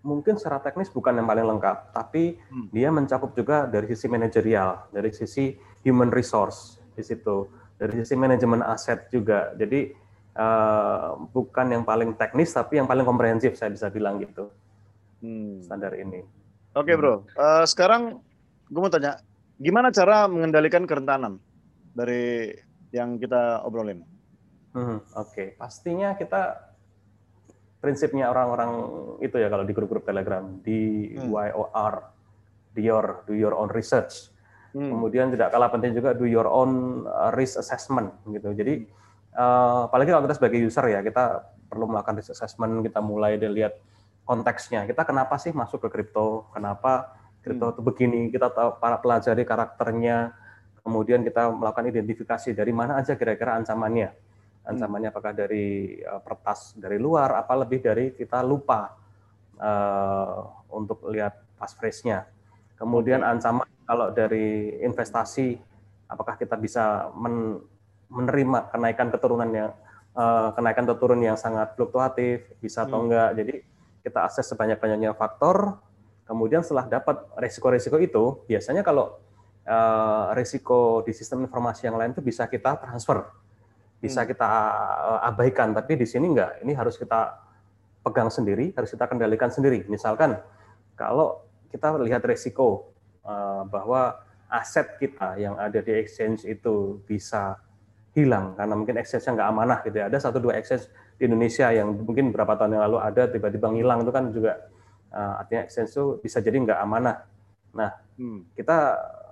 mungkin secara teknis bukan yang paling lengkap, tapi hmm. dia mencakup juga dari sisi manajerial, dari sisi human resource di situ, dari sisi manajemen aset juga. Jadi uh, bukan yang paling teknis, tapi yang paling komprehensif saya bisa bilang gitu. hmm. standar ini. Oke okay, bro, uh, sekarang gue mau tanya, gimana cara mengendalikan kerentanan dari yang kita obrolin? Hmm, Oke, okay. pastinya kita prinsipnya orang-orang itu ya kalau di grup-grup Telegram di hmm. YOR, do your do your own research. Hmm. Kemudian tidak kalah penting juga do your own uh, risk assessment gitu. Jadi uh, apalagi kalau kita sebagai user ya kita perlu melakukan risk assessment, kita mulai dilihat konteksnya. Kita kenapa sih masuk ke kripto? Kenapa kripto hmm. itu begini? Kita tahu para pelajari karakternya, kemudian kita melakukan identifikasi dari mana aja kira-kira ancamannya. Ancamannya apakah dari uh, pertas dari luar, apa lebih dari kita lupa uh, untuk lihat passphrase-nya. Kemudian ancaman kalau dari investasi apakah kita bisa men, menerima kenaikan keturunan yang uh, kenaikan turun yang sangat fluktuatif bisa atau hmm. enggak jadi kita akses sebanyak-banyaknya faktor kemudian setelah dapat risiko-risiko itu biasanya kalau uh, risiko di sistem informasi yang lain itu bisa kita transfer bisa hmm. kita uh, abaikan tapi di sini enggak ini harus kita pegang sendiri harus kita kendalikan sendiri misalkan kalau kita lihat risiko Eh, bahwa aset kita yang ada di exchange itu bisa hilang karena mungkin exchange-nya nggak amanah gitu ya. Ada satu dua exchange di Indonesia yang mungkin beberapa tahun yang lalu ada tiba-tiba ngilang itu kan juga uh, artinya exchange itu bisa jadi nggak amanah. Nah, hmm. kita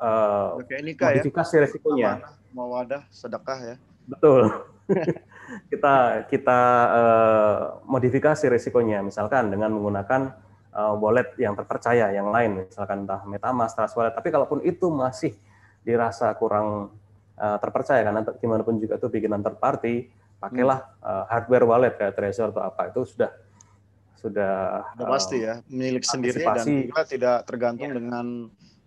uh, modifikasi ya, resikonya. mau wadah sedekah ya. Betul. kita kita uh, modifikasi resikonya misalkan dengan menggunakan uh, wallet yang terpercaya yang lain misalkan entah MetaMask, Trust Wallet tapi kalaupun itu masih dirasa kurang uh, terpercaya karena gimana pun juga itu bikinan third party pakailah uh, hardware wallet kayak Trezor atau apa itu sudah sudah uh, pasti ya milik sendiri dan juga tidak tergantung ya. dengan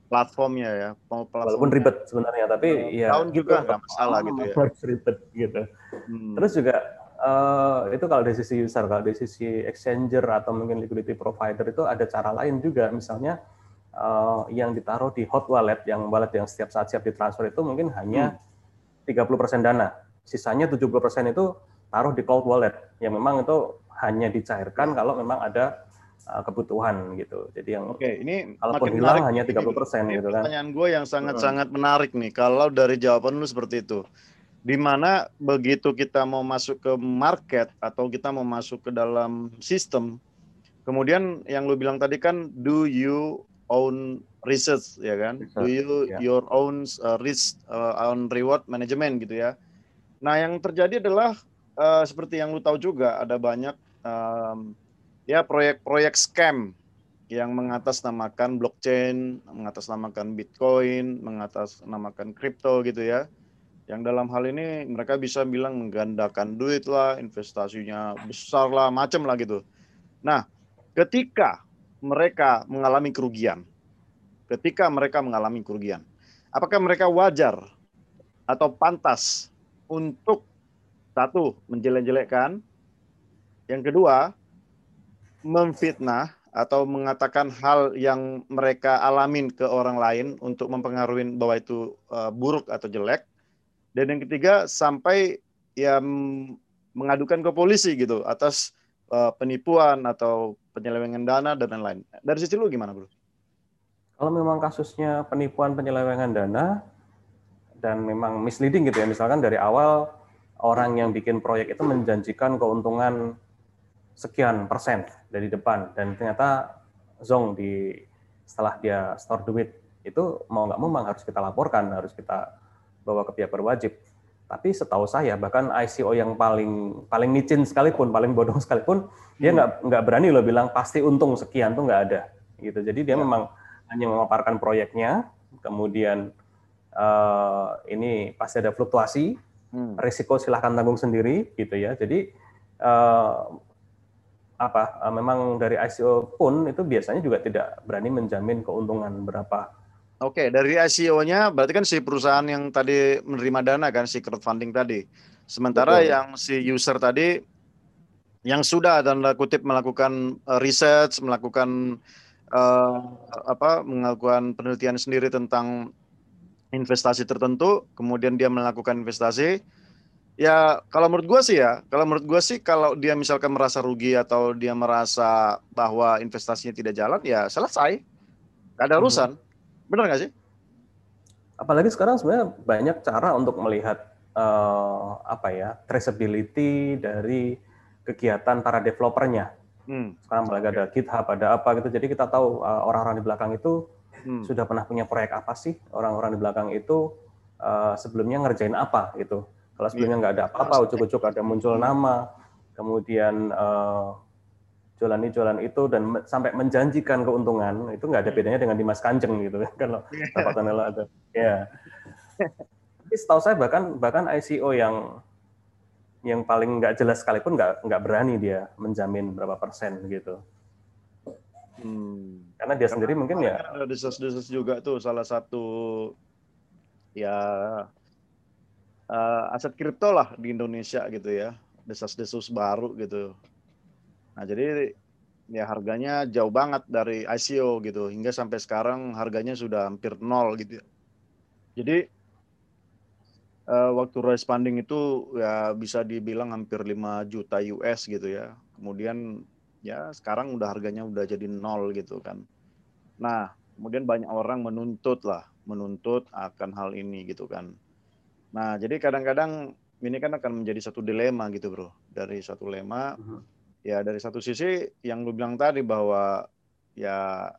platformnya ya. Platformnya. Walaupun ribet sebenarnya, tapi uh, ya tahun juga nggak masalah gitu ya. ribet gitu. Hmm. Terus juga Uh, itu kalau dari sisi user, kalau dari sisi exchanger atau mungkin liquidity provider itu ada cara lain juga, misalnya uh, yang ditaruh di hot wallet, yang wallet yang setiap saat siap ditransfer itu mungkin hanya hmm. 30% dana, sisanya 70% itu taruh di cold wallet, yang memang itu hanya dicairkan kalau memang ada uh, kebutuhan gitu. Jadi yang Oke, ini kalaupun hilang hanya 30% ini, gitu kan. Pertanyaan gue yang sangat-sangat menarik nih, kalau dari jawaban lu seperti itu di mana begitu kita mau masuk ke market atau kita mau masuk ke dalam sistem, kemudian yang lu bilang tadi kan do you own research ya kan, research, do you yeah. your own uh, risk uh, on reward management gitu ya. Nah yang terjadi adalah uh, seperti yang lu tahu juga ada banyak um, ya proyek-proyek scam yang mengatasnamakan blockchain, mengatasnamakan bitcoin, mengatasnamakan kripto gitu ya yang dalam hal ini mereka bisa bilang menggandakan duit lah, investasinya besar lah, macam lah gitu. Nah, ketika mereka mengalami kerugian, ketika mereka mengalami kerugian, apakah mereka wajar atau pantas untuk satu menjelek-jelekkan, yang kedua memfitnah atau mengatakan hal yang mereka alamin ke orang lain untuk mempengaruhi bahwa itu uh, buruk atau jelek, dan yang ketiga sampai ya mengadukan ke polisi gitu atas uh, penipuan atau penyelewengan dana dan lain-lain. Dari sisi lu gimana, Bro? Kalau memang kasusnya penipuan penyelewengan dana dan memang misleading gitu ya, misalkan dari awal orang yang bikin proyek itu menjanjikan keuntungan sekian persen dari depan dan ternyata zong di setelah dia store duit itu mau nggak mau memang harus kita laporkan, harus kita bawa ke pihak berwajib. Tapi setahu saya bahkan ICO yang paling paling micin sekalipun, paling bodoh sekalipun, hmm. dia nggak nggak berani loh bilang pasti untung sekian tuh nggak ada. Gitu. Jadi dia ya. memang hanya memaparkan proyeknya, kemudian uh, ini pasti ada fluktuasi, hmm. risiko silahkan tanggung sendiri, gitu ya. Jadi uh, apa? Uh, memang dari ICO pun itu biasanya juga tidak berani menjamin keuntungan berapa Oke, dari ICO-nya berarti kan si perusahaan yang tadi menerima dana kan si crowdfunding tadi. Sementara Betul. yang si user tadi yang sudah tanda kutip melakukan uh, research, melakukan uh, apa melakukan penelitian sendiri tentang investasi tertentu, kemudian dia melakukan investasi Ya, kalau menurut gue sih ya, kalau menurut gue sih kalau dia misalkan merasa rugi atau dia merasa bahwa investasinya tidak jalan, ya selesai. Gak ada mhm. urusan. Hmm. Benar nggak sih? Apalagi sekarang sebenarnya banyak cara untuk melihat uh, apa ya traceability dari kegiatan para developernya. Hmm. Sekarang okay. ada GitHub, ada apa gitu. Jadi kita tahu uh, orang-orang di belakang itu hmm. sudah pernah punya proyek apa sih? Orang-orang di belakang itu uh, sebelumnya ngerjain apa gitu. Kalau sebelumnya nggak ada apa-apa, ujuk-ujuk ada. muncul nama, kemudian uh, jualan ini jualan itu dan sampai menjanjikan keuntungan itu nggak ada bedanya dengan Dimas Kanjeng gitu kan kalau Bapak Tanelo ada. Ya tapi setahu saya bahkan bahkan ICO yang yang paling nggak jelas sekalipun nggak nggak berani dia menjamin berapa persen gitu. Hmm. karena dia sendiri mungkin ya ada desas-desas juga tuh salah satu ya uh, aset kripto lah di Indonesia gitu ya. Desas-desus baru gitu. Nah jadi ya harganya jauh banget dari ICO gitu. Hingga sampai sekarang harganya sudah hampir nol gitu ya. jadi uh, waktu raise funding itu ya bisa dibilang hampir 5 juta US gitu ya. Kemudian ya sekarang udah harganya udah jadi nol gitu kan. Nah kemudian banyak orang menuntut lah menuntut akan hal ini gitu kan Nah, jadi kadang-kadang ini kan akan menjadi satu dilema gitu, bro. Dari satu dilema, uh-huh. ya dari satu sisi yang lu bilang tadi bahwa ya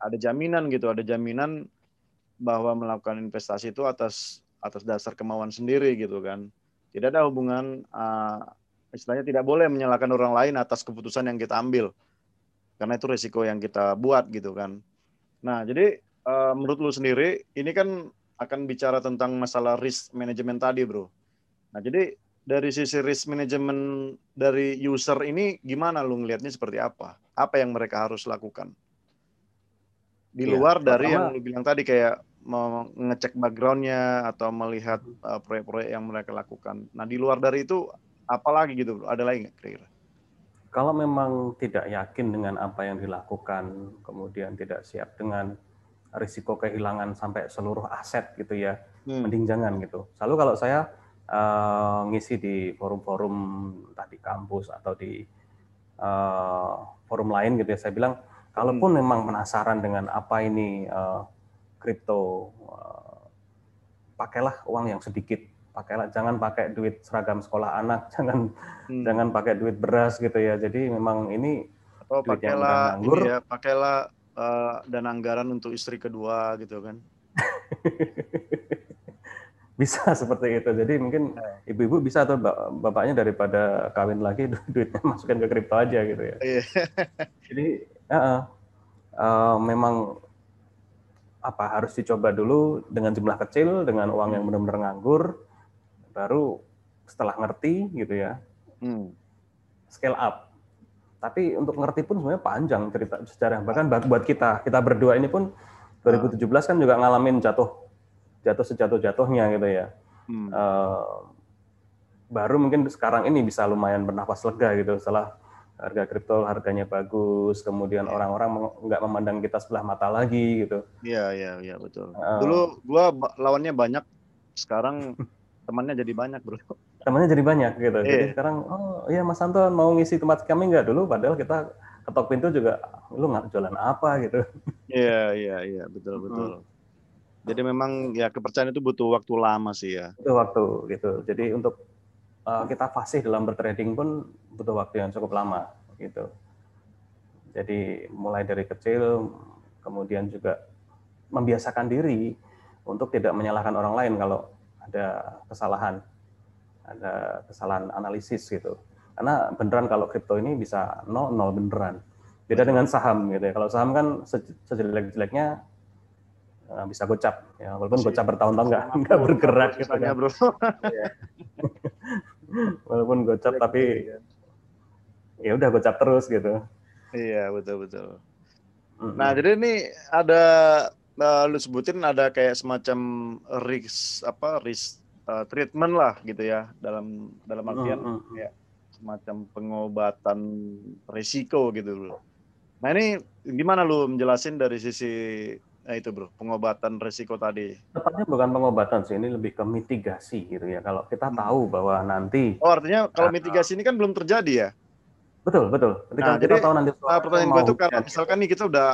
ada jaminan gitu, ada jaminan bahwa melakukan investasi itu atas atas dasar kemauan sendiri gitu kan. Tidak ada hubungan uh, istilahnya tidak boleh menyalahkan orang lain atas keputusan yang kita ambil. Karena itu risiko yang kita buat gitu kan. Nah, jadi uh, menurut lu sendiri ini kan akan bicara tentang masalah risk management tadi, bro. Nah, jadi dari sisi risk management dari user ini gimana lu ngelihatnya seperti apa? Apa yang mereka harus lakukan? Di iya, luar ya, dari pertama, yang lu bilang tadi kayak mengecek backgroundnya atau melihat uh, proyek-proyek yang mereka lakukan. Nah, di luar dari itu apa lagi gitu, bro? Ada lagi nggak kira-kira? Kalau memang tidak yakin dengan apa yang dilakukan, kemudian tidak siap dengan risiko kehilangan sampai seluruh aset gitu ya, hmm. mending jangan gitu. Selalu kalau saya uh, ngisi di forum-forum tadi kampus atau di uh, forum lain gitu ya, saya bilang kalaupun hmm. memang penasaran dengan apa ini uh, kripto, uh, pakailah uang yang sedikit, pakailah jangan pakai duit seragam sekolah anak, jangan hmm. jangan pakai duit beras gitu ya. Jadi memang ini atau pakailah ini ya, pakailah uh, dan anggaran untuk istri kedua gitu kan? bisa seperti itu. Jadi mungkin eh. ibu-ibu bisa atau bapaknya daripada kawin lagi duitnya masukin ke kripto aja gitu ya. Iya. Jadi uh, uh, memang apa harus dicoba dulu dengan jumlah kecil dengan uang yang benar-benar nganggur, baru setelah ngerti gitu ya, hmm. scale up tapi untuk ngerti pun sebenarnya panjang cerita sejarah. Bahkan buat kita, kita berdua ini pun 2017 kan juga ngalamin jatuh jatuh sejatuh-jatuhnya gitu ya. Hmm. Uh, baru mungkin sekarang ini bisa lumayan bernafas lega gitu setelah harga kripto harganya bagus, kemudian iya. orang-orang nggak memandang kita sebelah mata lagi gitu. Iya iya iya betul. Uh, Dulu gua lawannya banyak, sekarang temannya jadi banyak bro temannya jadi banyak gitu. Yeah. jadi sekarang oh iya Mas Anton mau ngisi tempat kami nggak? Dulu padahal kita ketok pintu juga lu nggak jualan apa? gitu. Iya iya iya. Betul betul. Hmm. jadi memang ya kepercayaan itu butuh waktu lama sih ya. Butuh waktu gitu. Jadi untuk uh, kita fasih dalam bertrading pun butuh waktu yang cukup lama gitu. Jadi mulai dari kecil kemudian juga membiasakan diri untuk tidak menyalahkan orang lain kalau ada kesalahan, ada kesalahan analisis gitu. Karena beneran kalau kripto ini bisa nol nol beneran. Beda dengan saham gitu ya. Kalau saham kan sejelek-jeleknya eh, bisa gocap ya walaupun gocap bertahun-tahun nggak nggak bergerak gitu kan. Bro. Iya. walaupun gocap tapi ya udah gocap terus gitu. Iya betul betul. Nah jadi ini ada uh, lu sebutin ada kayak semacam risk apa risk uh, treatment lah gitu ya dalam dalam artian uh, uh, uh. ya semacam pengobatan risiko gitu loh. Nah ini gimana lu menjelasin dari sisi Nah, itu bro, pengobatan resiko tadi. Tepatnya bukan pengobatan sih, ini lebih ke mitigasi gitu ya. Kalau kita hmm. tahu bahwa nanti. Oh artinya kalau nah, mitigasi ini kan belum terjadi ya? Betul betul. Ketika nah, kita jadi, tahu nanti. Nah, pertanyaan gue tuh kalau misalkan nih kita udah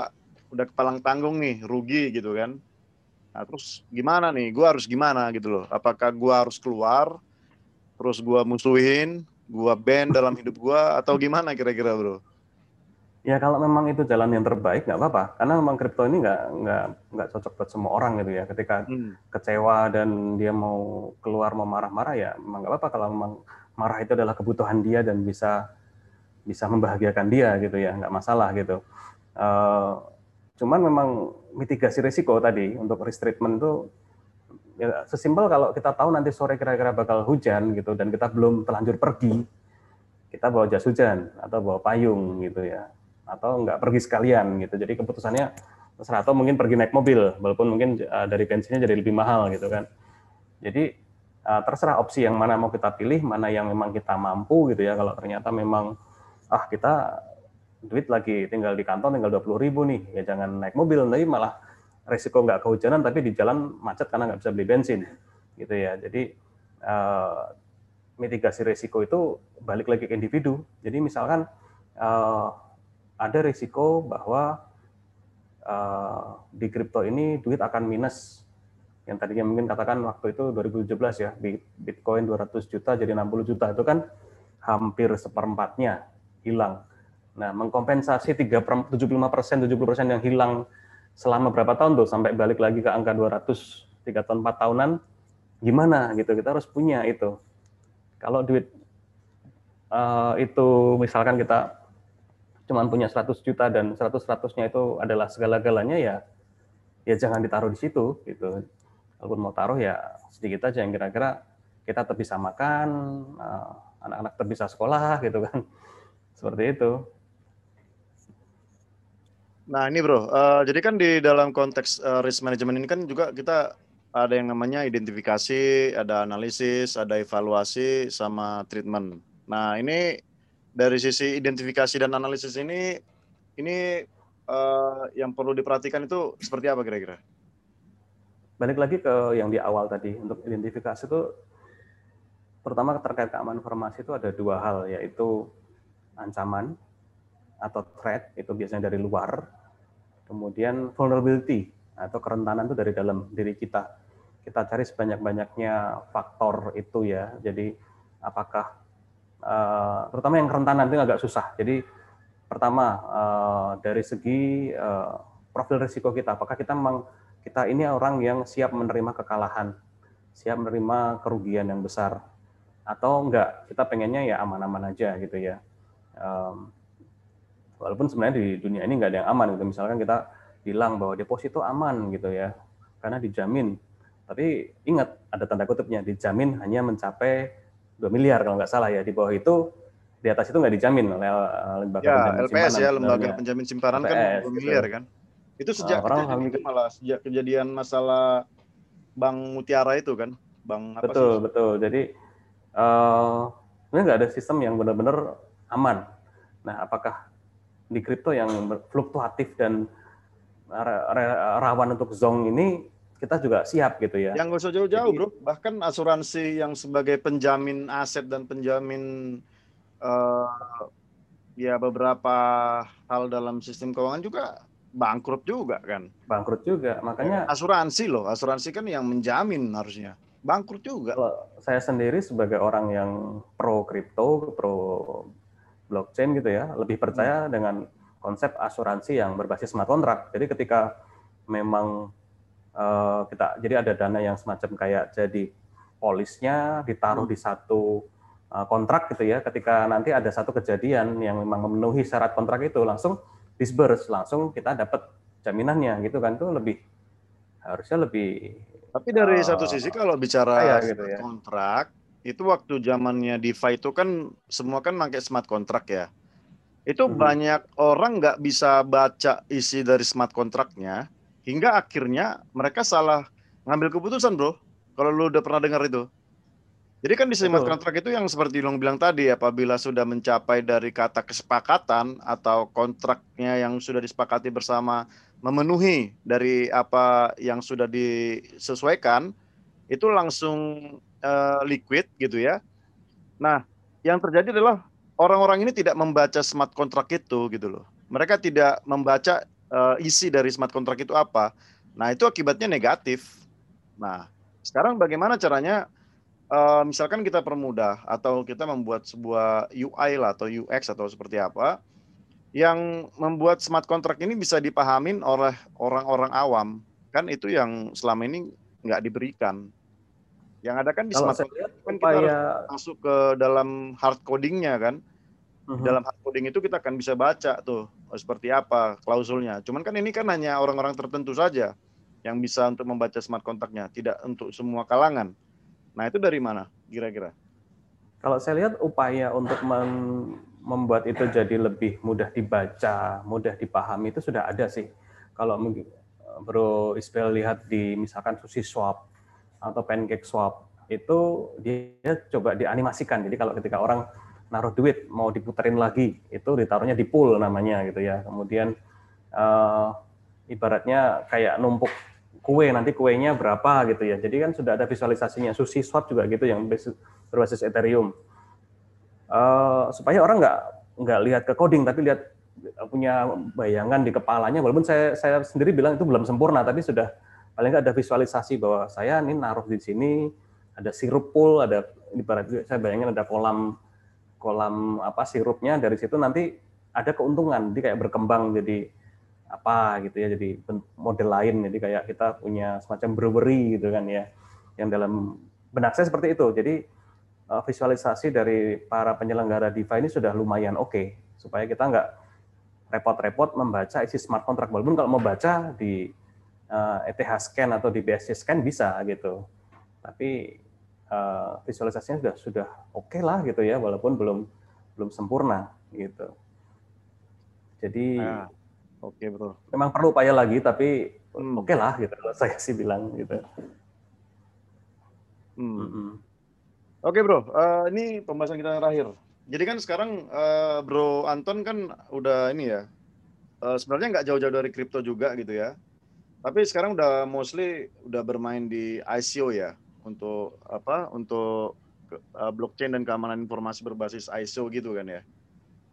udah kepalang tanggung nih, rugi gitu kan. Nah terus gimana nih? Gue harus gimana gitu loh? Apakah gue harus keluar, terus gue musuhin, gue ban dalam hidup gue, atau gimana kira-kira bro? Ya kalau memang itu jalan yang terbaik nggak apa-apa, karena memang kripto ini nggak nggak nggak cocok buat semua orang gitu ya. Ketika hmm. kecewa dan dia mau keluar mau marah-marah ya memang nggak apa-apa kalau memang marah itu adalah kebutuhan dia dan bisa bisa membahagiakan dia gitu ya, nggak masalah gitu. Uh, cuman memang mitigasi risiko tadi untuk risk treatment itu ya sesimpel kalau kita tahu nanti sore kira-kira bakal hujan gitu dan kita belum terlanjur pergi, kita bawa jas hujan atau bawa payung gitu ya atau nggak pergi sekalian gitu. Jadi keputusannya terserah atau mungkin pergi naik mobil walaupun mungkin uh, dari bensinnya jadi lebih mahal gitu kan. Jadi uh, terserah opsi yang mana mau kita pilih, mana yang memang kita mampu gitu ya. Kalau ternyata memang ah kita duit lagi tinggal di kantong tinggal dua puluh ribu nih, ya jangan naik mobil, nanti malah resiko nggak kehujanan tapi di jalan macet karena nggak bisa beli bensin gitu ya. Jadi uh, mitigasi resiko itu balik lagi ke individu. Jadi misalkan uh, ada risiko bahwa uh, di kripto ini duit akan minus yang tadinya mungkin katakan waktu itu 2017 ya Bitcoin 200 juta jadi 60 juta itu kan hampir seperempatnya hilang. Nah, mengkompensasi 3 75 persen, 70 persen yang hilang selama berapa tahun tuh sampai balik lagi ke angka 200 3 tahun 4 tahunan gimana gitu kita harus punya itu. Kalau duit uh, itu misalkan kita cuma punya 100 juta dan 100 100-nya itu adalah segala-galanya ya ya jangan ditaruh di situ gitu. Kalaupun mau taruh ya sedikit aja yang kira-kira kita tetap bisa makan, eh, anak-anak tetap bisa sekolah gitu kan. Seperti itu. Nah ini bro, uh, jadi kan di dalam konteks uh, risk management ini kan juga kita ada yang namanya identifikasi, ada analisis, ada evaluasi, sama treatment. Nah ini dari sisi identifikasi dan analisis ini ini uh, yang perlu diperhatikan itu seperti apa kira-kira? Balik lagi ke yang di awal tadi untuk identifikasi itu terutama terkait keamanan informasi itu ada dua hal yaitu ancaman atau threat itu biasanya dari luar, kemudian vulnerability atau kerentanan itu dari dalam diri kita. Kita cari sebanyak-banyaknya faktor itu ya. Jadi apakah uh, terutama yang kerentanan itu agak susah. Jadi pertama uh, dari segi uh, profil risiko kita, apakah kita memang kita ini orang yang siap menerima kekalahan, siap menerima kerugian yang besar, atau enggak? Kita pengennya ya aman-aman aja gitu ya. Um, walaupun sebenarnya di dunia ini nggak ada yang aman gitu. Misalkan kita bilang bahwa deposito aman gitu ya, karena dijamin. Tapi ingat ada tanda kutipnya, dijamin hanya mencapai 2 miliar kalau nggak salah ya. Di bawah itu di atas itu nggak dijamin oleh eh, lembaga ya, penjamin LPS simpanan. ya, lembaga penjamin simpanan LPS, kan 2 gitu. miliar gitu. kan. Itu sejak uh, orang kejadian itu malah sejak kejadian masalah Bank Mutiara itu kan. Bang apa Betul, sih? betul. Jadi uh, sebenarnya nggak ada sistem yang benar-benar aman. Nah, apakah di kripto yang fluktuatif dan rawan untuk zong ini kita juga siap gitu ya. Yang nggak usah jauh-jauh bro, bahkan asuransi yang sebagai penjamin aset dan penjamin uh, ya beberapa hal dalam sistem keuangan juga bangkrut juga kan. Bangkrut juga, makanya asuransi loh, asuransi kan yang menjamin harusnya bangkrut juga. Kalau saya sendiri sebagai orang yang pro kripto, pro blockchain gitu ya, lebih percaya hmm. dengan konsep asuransi yang berbasis smart contract. Jadi ketika memang Eh, kita jadi ada dana yang semacam kayak jadi polisnya ditaruh hmm. di satu uh, kontrak gitu ya ketika nanti ada satu kejadian yang memang memenuhi syarat kontrak itu langsung disburse langsung kita dapat jaminannya gitu kan itu lebih harusnya lebih tapi dari uh, satu sisi kalau bicara gitu ya. kontrak itu waktu zamannya DeFi itu kan semua kan pakai smart kontrak ya. Itu hmm. banyak orang nggak bisa baca isi dari smart kontraknya hingga akhirnya mereka salah ngambil keputusan bro. Kalau lu udah pernah dengar itu. Jadi kan di smart kontrak itu yang seperti Long bilang tadi, apabila sudah mencapai dari kata kesepakatan atau kontraknya yang sudah disepakati bersama memenuhi dari apa yang sudah disesuaikan, itu langsung uh, liquid gitu ya. Nah, yang terjadi adalah orang-orang ini tidak membaca smart kontrak itu gitu loh. Mereka tidak membaca uh, isi dari smart kontrak itu apa. Nah, itu akibatnya negatif. Nah, sekarang bagaimana caranya uh, misalkan kita permudah atau kita membuat sebuah UI lah atau UX atau seperti apa yang membuat smart contract ini bisa dipahamin oleh orang-orang awam kan itu yang selama ini nggak diberikan yang ada kan di Kalau smart contract kan kita harus masuk ke dalam hard codingnya kan uh-huh. dalam hard coding itu kita akan bisa baca tuh seperti apa klausulnya cuman kan ini kan hanya orang-orang tertentu saja yang bisa untuk membaca smart contractnya tidak untuk semua kalangan Nah itu dari mana kira-kira? Kalau saya lihat upaya untuk membuat itu jadi lebih mudah dibaca, mudah dipahami itu sudah ada sih. Kalau Bro Isbel lihat di misalkan sushi swap atau pancake swap itu dia coba dianimasikan. Jadi kalau ketika orang naruh duit mau diputerin lagi itu ditaruhnya di pool namanya gitu ya. Kemudian uh, ibaratnya kayak numpuk kue nanti kuenya berapa gitu ya. Jadi kan sudah ada visualisasinya. Sushi swap juga gitu yang berbasis Ethereum. Uh, supaya orang nggak nggak lihat ke coding tapi lihat punya bayangan di kepalanya. Walaupun saya saya sendiri bilang itu belum sempurna, tapi sudah paling nggak ada visualisasi bahwa saya ini naruh di sini ada sirup pool, ada ibarat saya bayangin ada kolam kolam apa sirupnya dari situ nanti ada keuntungan, jadi kayak berkembang jadi apa gitu ya jadi model lain jadi kayak kita punya semacam brewery gitu kan ya yang dalam benak saya seperti itu. Jadi eh, visualisasi dari para penyelenggara DeFi ini sudah lumayan oke okay, supaya kita nggak repot-repot membaca isi smart contract. Walaupun kalau mau baca di ETH eh, e scan atau di BSC scan bisa gitu tapi uh, visualisasinya sudah sudah oke okay lah gitu ya walaupun belum belum sempurna gitu jadi nah Oke bro. Memang perlu upaya lagi, tapi hmm. oke okay lah gitu. Kalau saya sih bilang gitu. Hmm. Hmm. Oke bro, uh, ini pembahasan kita yang terakhir. Jadi kan sekarang uh, Bro Anton kan udah ini ya, uh, sebenarnya nggak jauh-jauh dari kripto juga gitu ya. Tapi sekarang udah mostly udah bermain di ICO ya untuk apa? Untuk uh, blockchain dan keamanan informasi berbasis ICO gitu kan ya.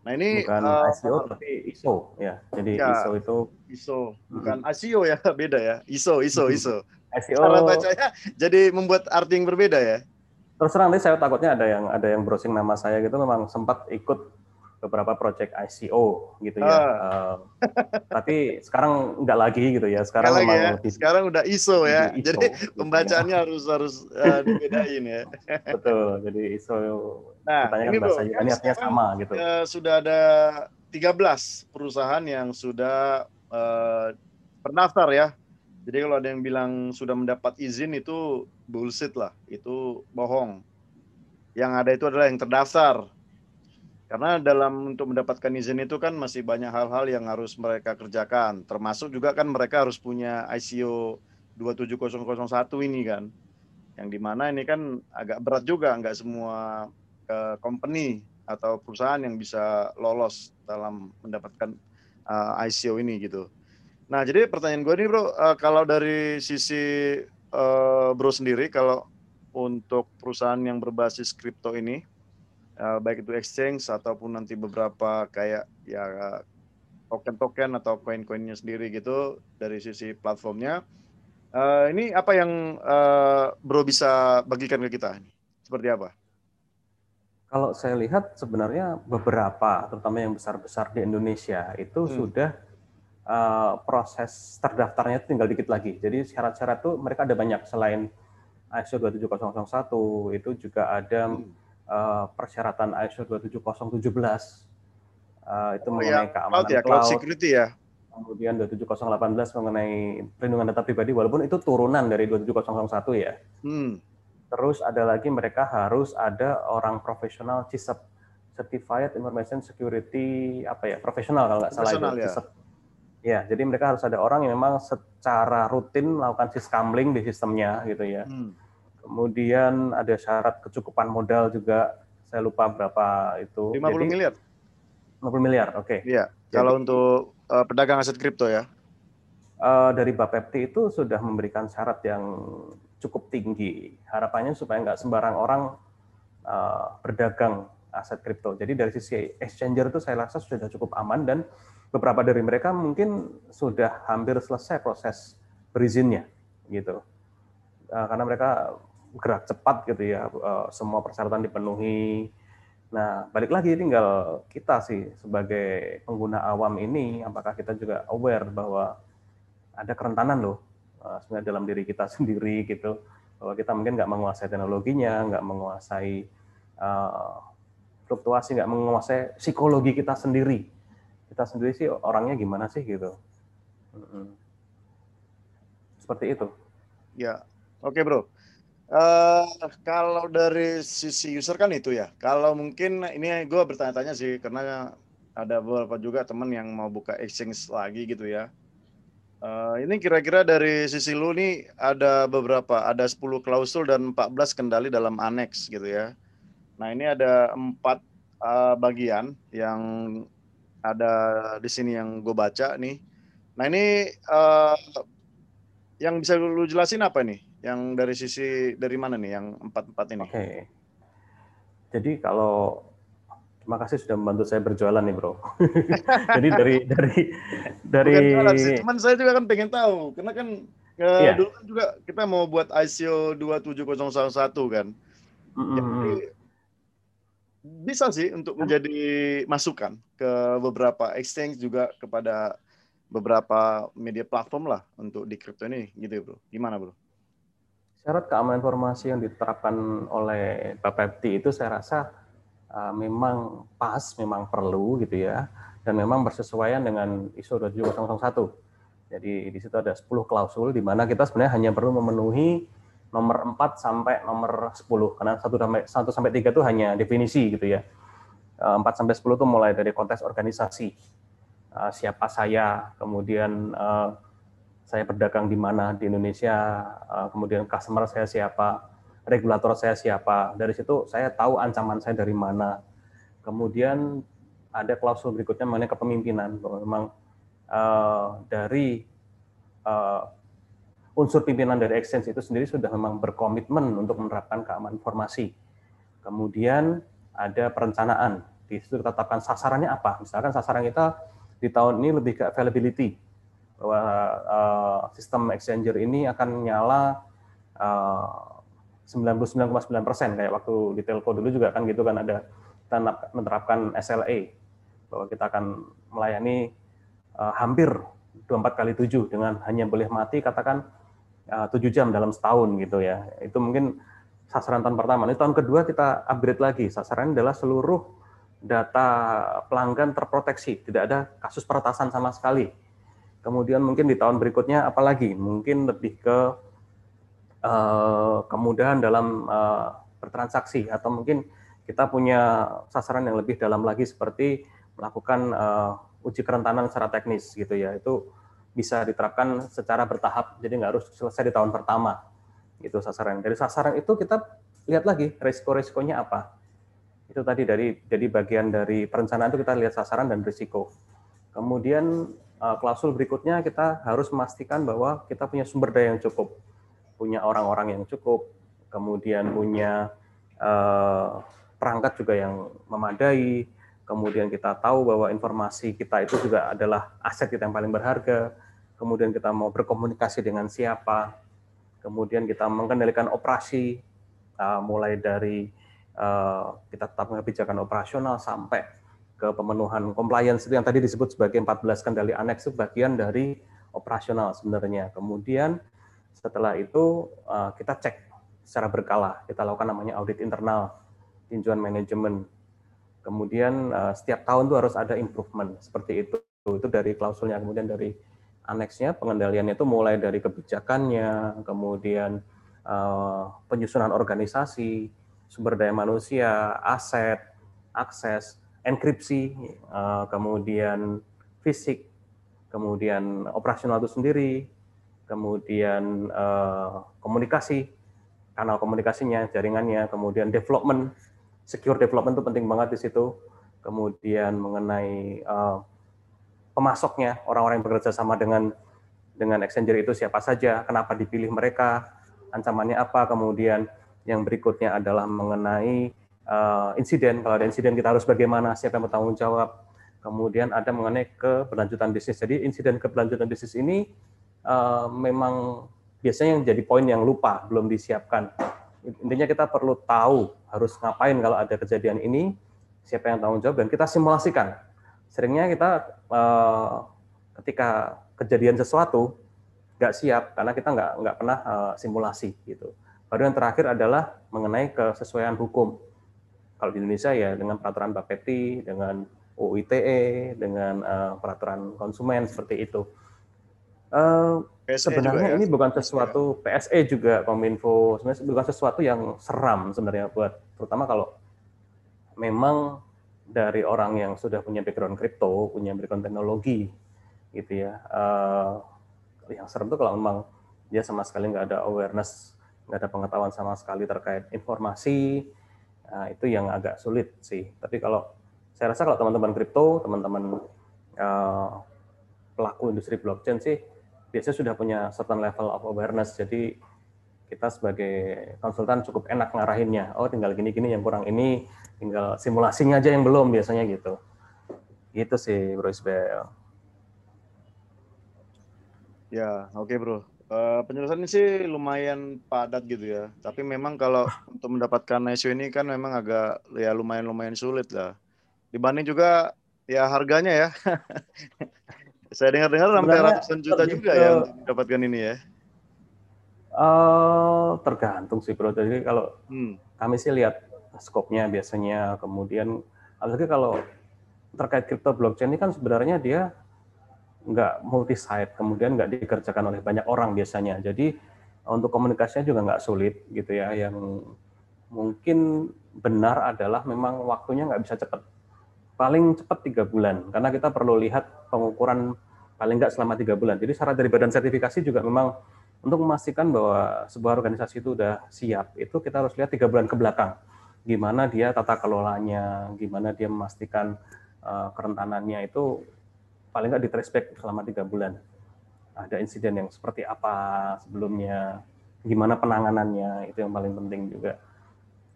Nah ini bukan uh, ICO tapi ISO ya. Jadi ya, ISO itu ISO bukan hmm. ICO ya beda ya. ISO ISO ISO. ICO Cara bacanya jadi membuat arti yang berbeda ya. Terus terang nih saya takutnya ada yang ada yang browsing nama saya gitu memang sempat ikut beberapa project ICO gitu ya. Uh. Uh, tapi sekarang enggak lagi gitu ya. Sekarang memang ya. lebih sekarang udah ISO ya. ISO, jadi gitu pembacaannya ya. harus harus uh, dibedain ya. Betul. Jadi ISO nah, ini bahasa bro, Yunani artinya sama gitu. Uh, sudah ada 13 perusahaan yang sudah uh, terdaftar ya. Jadi kalau ada yang bilang sudah mendapat izin itu bullshit lah, itu bohong. Yang ada itu adalah yang terdaftar karena dalam untuk mendapatkan izin itu kan masih banyak hal-hal yang harus mereka kerjakan. Termasuk juga kan mereka harus punya ICO 27001 ini kan. Yang di mana ini kan agak berat juga, nggak semua uh, company atau perusahaan yang bisa lolos dalam mendapatkan uh, eh, ICO ini gitu. Nah jadi pertanyaan gue nih bro, uh, kalau dari sisi uh, bro sendiri, kalau untuk perusahaan yang berbasis kripto ini, uh, baik itu exchange ataupun nanti beberapa kayak ya token-token atau koin-koinnya sendiri gitu dari sisi platformnya. Uh, ini apa yang uh, Bro bisa bagikan ke kita? Seperti apa? Kalau saya lihat sebenarnya beberapa, terutama yang besar-besar di Indonesia itu hmm. sudah uh, proses terdaftarnya tinggal dikit lagi. Jadi syarat-syarat itu mereka ada banyak selain ISO 27001 itu juga ada hmm uh, persyaratan ISO 27017 uh, itu oh, mengenai ya, keamanan cloud, ya, cloud, cloud security ya. Kemudian 27018 mengenai perlindungan data pribadi walaupun itu turunan dari 27001 ya. Hmm. Terus ada lagi mereka harus ada orang profesional CISEP Certified Information Security apa ya profesional kalau nggak salah itu ya. Ya, jadi mereka harus ada orang yang memang secara rutin melakukan syscambling di sistemnya gitu ya. Hmm Kemudian ada syarat kecukupan modal juga. Saya lupa berapa itu. 50 Jadi, miliar. 50 miliar, oke. Okay. Iya. Kalau untuk uh, pedagang aset kripto ya. Uh, dari Bapepti itu sudah memberikan syarat yang cukup tinggi. Harapannya supaya nggak sembarang orang uh, berdagang aset kripto. Jadi dari sisi exchanger itu saya rasa sudah cukup aman dan beberapa dari mereka mungkin sudah hampir selesai proses berizinnya gitu. Uh, karena mereka gerak cepat gitu ya, uh, semua persyaratan dipenuhi. Nah, balik lagi tinggal kita sih sebagai pengguna awam ini, apakah kita juga aware bahwa ada kerentanan loh uh, sebenarnya dalam diri kita sendiri gitu, bahwa kita mungkin nggak menguasai teknologinya, nggak menguasai uh, fluktuasi, nggak menguasai psikologi kita sendiri. Kita sendiri sih orangnya gimana sih gitu. Seperti itu. Ya, oke bro. Uh, kalau dari sisi user kan itu ya. Kalau mungkin ini gue bertanya-tanya sih karena ada beberapa juga teman yang mau buka exchange lagi gitu ya. Uh, ini kira-kira dari sisi lu nih ada beberapa, ada 10 klausul dan 14 kendali dalam annex gitu ya. Nah ini ada empat uh, bagian yang ada di sini yang gue baca nih. Nah ini uh, yang bisa lu jelasin apa nih? Yang dari sisi dari mana nih yang empat empat ini? Oke. Okay. Jadi kalau terima kasih sudah membantu saya berjualan nih bro. Jadi dari dari dari. Bukan sih, cuman saya juga kan pengen tahu, karena kan yeah. dulu kan juga kita mau buat ICO 27011 kan. Mm -hmm. Jadi bisa sih untuk menjadi masukan ke beberapa exchange juga kepada beberapa media platform lah untuk di crypto ini gitu ya, bro. Gimana bro? Syarat keamanan informasi yang diterapkan oleh Bapepti itu saya rasa uh, memang pas, memang perlu gitu ya, dan memang bersesuaian dengan ISO 27001. Jadi di situ ada 10 klausul di mana kita sebenarnya hanya perlu memenuhi nomor 4 sampai nomor 10 karena 1 sampai 1 sampai 3 itu hanya definisi gitu ya. 4 eh, sampai 10 itu mulai dari konteks organisasi. Eh, siapa saya, kemudian saya berdagang di mana di Indonesia, kemudian customer saya siapa, regulator saya siapa. Dari situ saya tahu ancaman saya dari mana. Kemudian ada klausul berikutnya mengenai kepemimpinan bahwa memang dari unsur pimpinan dari exchange itu sendiri sudah memang berkomitmen untuk menerapkan keamanan informasi. Kemudian ada perencanaan. Di situ kita sasarannya apa. Misalkan sasaran kita di tahun ini lebih ke availability. Bahwa uh, sistem exchanger ini akan nyala uh, 99,9 persen kayak waktu di telco dulu juga kan gitu kan ada kita menerapkan SLA bahwa kita akan melayani uh, hampir 24 kali 7 dengan hanya boleh mati katakan Eh, tujuh jam dalam setahun gitu ya. Itu mungkin sasaran tahun pertama. Ini tahun kedua kita upgrade lagi. Sasaran adalah seluruh data pelanggan terproteksi, tidak ada kasus peretasan sama sekali. Kemudian mungkin di tahun berikutnya apalagi mungkin lebih ke uh, kemudahan dalam uh, bertransaksi atau mungkin kita punya sasaran yang lebih dalam lagi seperti melakukan uh, uji kerentanan secara teknis gitu ya. Itu bisa diterapkan secara bertahap, jadi nggak harus selesai di tahun pertama. Itu sasaran. Dari sasaran itu kita lihat lagi resiko-resikonya apa. Itu tadi dari jadi bagian dari perencanaan itu kita lihat sasaran dan risiko. Kemudian eh, klausul berikutnya kita harus memastikan bahwa kita punya sumber daya yang cukup, punya orang-orang yang cukup, kemudian punya uh, perangkat juga yang memadai, kemudian kita tahu bahwa informasi kita itu juga adalah aset kita yang paling berharga, kemudian kita mau berkomunikasi dengan siapa, kemudian kita mengendalikan operasi, uh, mulai dari uh, kita tetap kebijakan operasional sampai ke pemenuhan compliance itu yang tadi disebut sebagai 14 kendali aneks itu bagian dari operasional sebenarnya. Kemudian setelah itu uh, kita cek secara berkala, kita lakukan namanya audit internal, tinjauan manajemen. Kemudian uh, setiap tahun itu harus ada improvement seperti itu. Itu dari klausulnya, kemudian dari aneksnya pengendaliannya itu mulai dari kebijakannya, kemudian uh, penyusunan organisasi, sumber daya manusia, aset, akses, enkripsi, uh, kemudian fisik, kemudian operasional itu sendiri, kemudian uh, komunikasi, kanal komunikasinya, jaringannya, kemudian development, secure development itu penting banget di situ, kemudian mengenai uh, pemasoknya, orang-orang yang bekerja sama dengan dengan exchanger itu siapa saja, kenapa dipilih mereka, ancamannya apa, kemudian yang berikutnya adalah mengenai uh, insiden, kalau ada insiden kita harus bagaimana, siapa yang bertanggung jawab, kemudian ada mengenai keberlanjutan bisnis. Jadi insiden keberlanjutan bisnis ini uh, memang biasanya yang jadi poin yang lupa, belum disiapkan. Intinya kita perlu tahu harus ngapain kalau ada kejadian ini, siapa yang tanggung jawab, dan kita simulasikan. Seringnya kita uh, ketika kejadian sesuatu nggak siap karena kita nggak nggak pernah uh, simulasi gitu. Baru yang terakhir adalah mengenai kesesuaian hukum. Kalau di Indonesia ya dengan peraturan Bapeti, dengan UITE, dengan uh, peraturan konsumen seperti itu. Uh, sebenarnya ya? ini bukan sesuatu PSE juga Kominfo sebenarnya bukan sesuatu yang seram sebenarnya buat terutama kalau memang dari orang yang sudah punya background kripto, punya background teknologi gitu ya. Uh, yang serem tuh kalau memang dia sama sekali nggak ada awareness, nggak ada pengetahuan sama sekali terkait informasi, nah, itu yang agak sulit sih. Tapi kalau saya rasa kalau teman-teman kripto, teman-teman uh, pelaku industri blockchain sih biasanya sudah punya certain level of awareness. Jadi kita sebagai konsultan cukup enak ngarahinnya. Oh, tinggal gini-gini yang kurang ini, tinggal simulasinya aja yang belum biasanya gitu. Gitu sih, Bro Isbel. Ya, oke okay, Bro. Uh, penjelasan ini sih lumayan padat gitu ya. Tapi memang kalau untuk mendapatkan ISO ini kan memang agak ya lumayan-lumayan sulit lah. Dibanding juga ya harganya ya. Saya dengar-dengar sampai ratusan juta juga ke, ya untuk mendapatkan ini ya. Uh, tergantung sih bro. Jadi kalau hmm. kami sih lihat skopnya biasanya, kemudian apalagi kalau terkait crypto blockchain ini kan sebenarnya dia nggak multi site, kemudian nggak dikerjakan oleh banyak orang biasanya. Jadi untuk komunikasinya juga nggak sulit gitu ya. Yang mungkin benar adalah memang waktunya nggak bisa cepat paling cepat tiga bulan karena kita perlu lihat pengukuran paling nggak selama tiga bulan. Jadi syarat dari badan sertifikasi juga memang untuk memastikan bahwa sebuah organisasi itu sudah siap, itu kita harus lihat tiga bulan ke belakang. Gimana dia tata kelolanya, gimana dia memastikan uh, kerentanannya itu paling nggak ditrespek selama tiga bulan. Ada insiden yang seperti apa sebelumnya, gimana penanganannya, itu yang paling penting juga.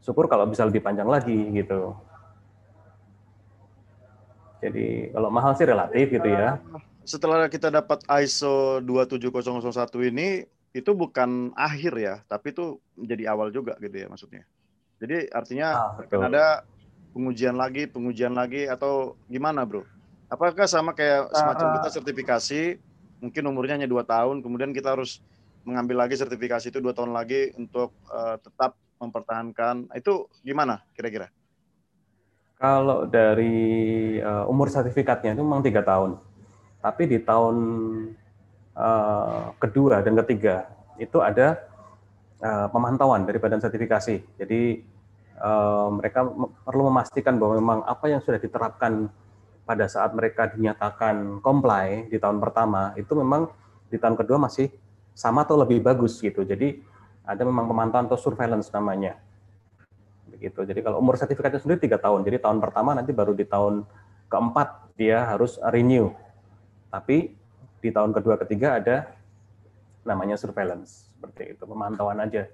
Syukur kalau bisa lebih panjang lagi gitu. Jadi kalau mahal sih relatif gitu ya. Setelah kita dapat ISO 27001 ini itu bukan akhir ya, tapi itu menjadi awal juga gitu ya maksudnya. Jadi artinya ah, ada pengujian lagi, pengujian lagi atau gimana, Bro? Apakah sama kayak semacam ah, kita ah. sertifikasi, mungkin umurnya hanya dua tahun, kemudian kita harus mengambil lagi sertifikasi itu dua tahun lagi untuk uh, tetap mempertahankan. Itu gimana kira-kira? Kalau dari uh, umur sertifikatnya itu memang tiga tahun, tapi di tahun uh, kedua dan ketiga itu ada uh, pemantauan dari badan sertifikasi. Jadi uh, mereka perlu memastikan bahwa memang apa yang sudah diterapkan pada saat mereka dinyatakan comply di tahun pertama itu memang di tahun kedua masih sama atau lebih bagus gitu. Jadi ada memang pemantauan atau surveillance namanya begitu. Jadi kalau umur sertifikatnya sendiri tiga tahun, jadi tahun pertama nanti baru di tahun keempat dia harus renew. Tapi di tahun kedua ketiga ada namanya surveillance seperti itu, pemantauan aja.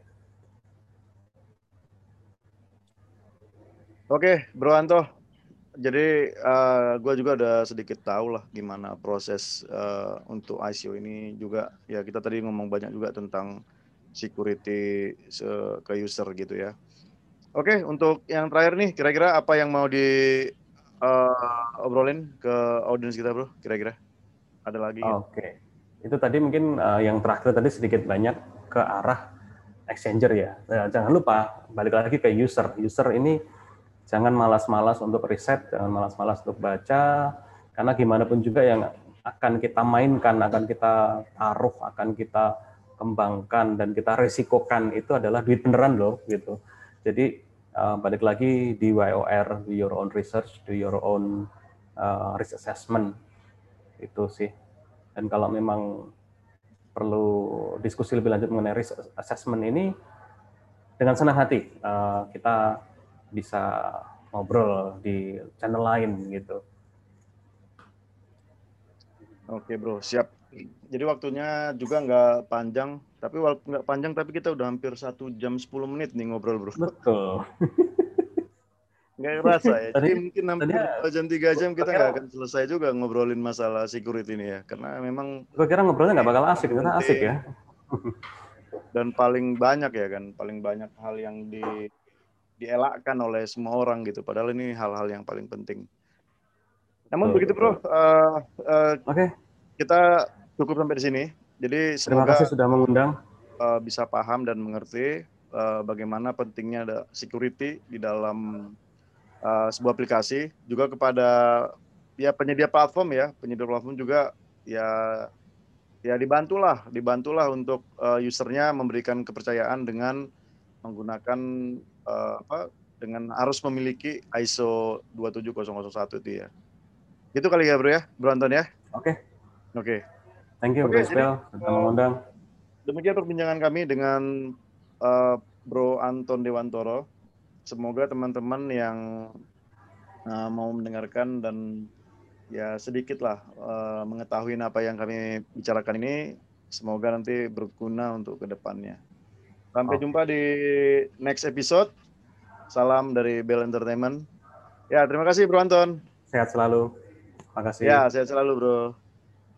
Oke, Bro Anto. Jadi uh, eh, gue juga ada sedikit tahu lah gimana proses uh, untuk ICO ini juga. Ya kita tadi ngomong banyak juga tentang security ke user gitu ya. Oke, untuk yang terakhir nih, kira-kira apa yang mau di uh, obrolin ke audiens kita, bro? Kira-kira ada lagi? Oke, itu tadi mungkin uh, yang terakhir tadi sedikit banyak ke arah exchanger ya. Nah, jangan lupa balik lagi ke user. User ini jangan malas-malas untuk riset, jangan malas-malas untuk baca, karena gimana pun juga yang akan kita mainkan, akan kita taruh, akan kita kembangkan dan kita resikokan itu adalah duit beneran loh gitu. Jadi uh, balik lagi di YOR, do your own research, do your own uh, risk assessment itu sih. Dan kalau memang perlu diskusi lebih lanjut mengenai risk assessment ini, dengan senang hati uh, kita bisa ngobrol di channel lain gitu. Oke bro, siap. Jadi waktunya juga nggak panjang, tapi walaupun nggak panjang, tapi kita udah hampir satu jam 10 menit nih ngobrol bro. Betul. nggak kerasa ya. Jadi mungkin hampir dua jam tiga jam kita nggak akan selesai juga ngobrolin masalah security ini ya, karena memang. Gue kira ngobrolnya nggak bakal asik, karena asik ya. dan paling banyak ya kan paling banyak hal yang di dielakkan oleh semua orang gitu. Padahal ini hal-hal yang paling penting. Namun begitu bro. Uh, uh, oke. okay. kita cukup sampai di sini. Jadi semoga terima kasih sudah mengundang. uh, bisa paham dan mengerti uh, bagaimana pentingnya ada security di dalam uh, sebuah aplikasi. Juga kepada ya penyedia platform ya. Penyedia platform juga ya ya dibantulah dibantulah untuk uh, usernya memberikan kepercayaan dengan menggunakan uh, apa dengan harus memiliki ISO 27001 itu ya itu kali ya bro ya bro Anton ya oke okay. oke okay. thank you okay, bro Spell sudah mengundang demikian perbincangan kami dengan uh, bro Anton Dewantoro semoga teman-teman yang uh, mau mendengarkan dan ya sedikitlah uh, mengetahui apa yang kami bicarakan ini. Semoga nanti berguna untuk ke depannya. Sampai oh. jumpa di next episode. Salam dari Bell Entertainment. Ya, terima kasih Bro Anton. Sehat selalu. Terima kasih. Ya, sehat selalu Bro.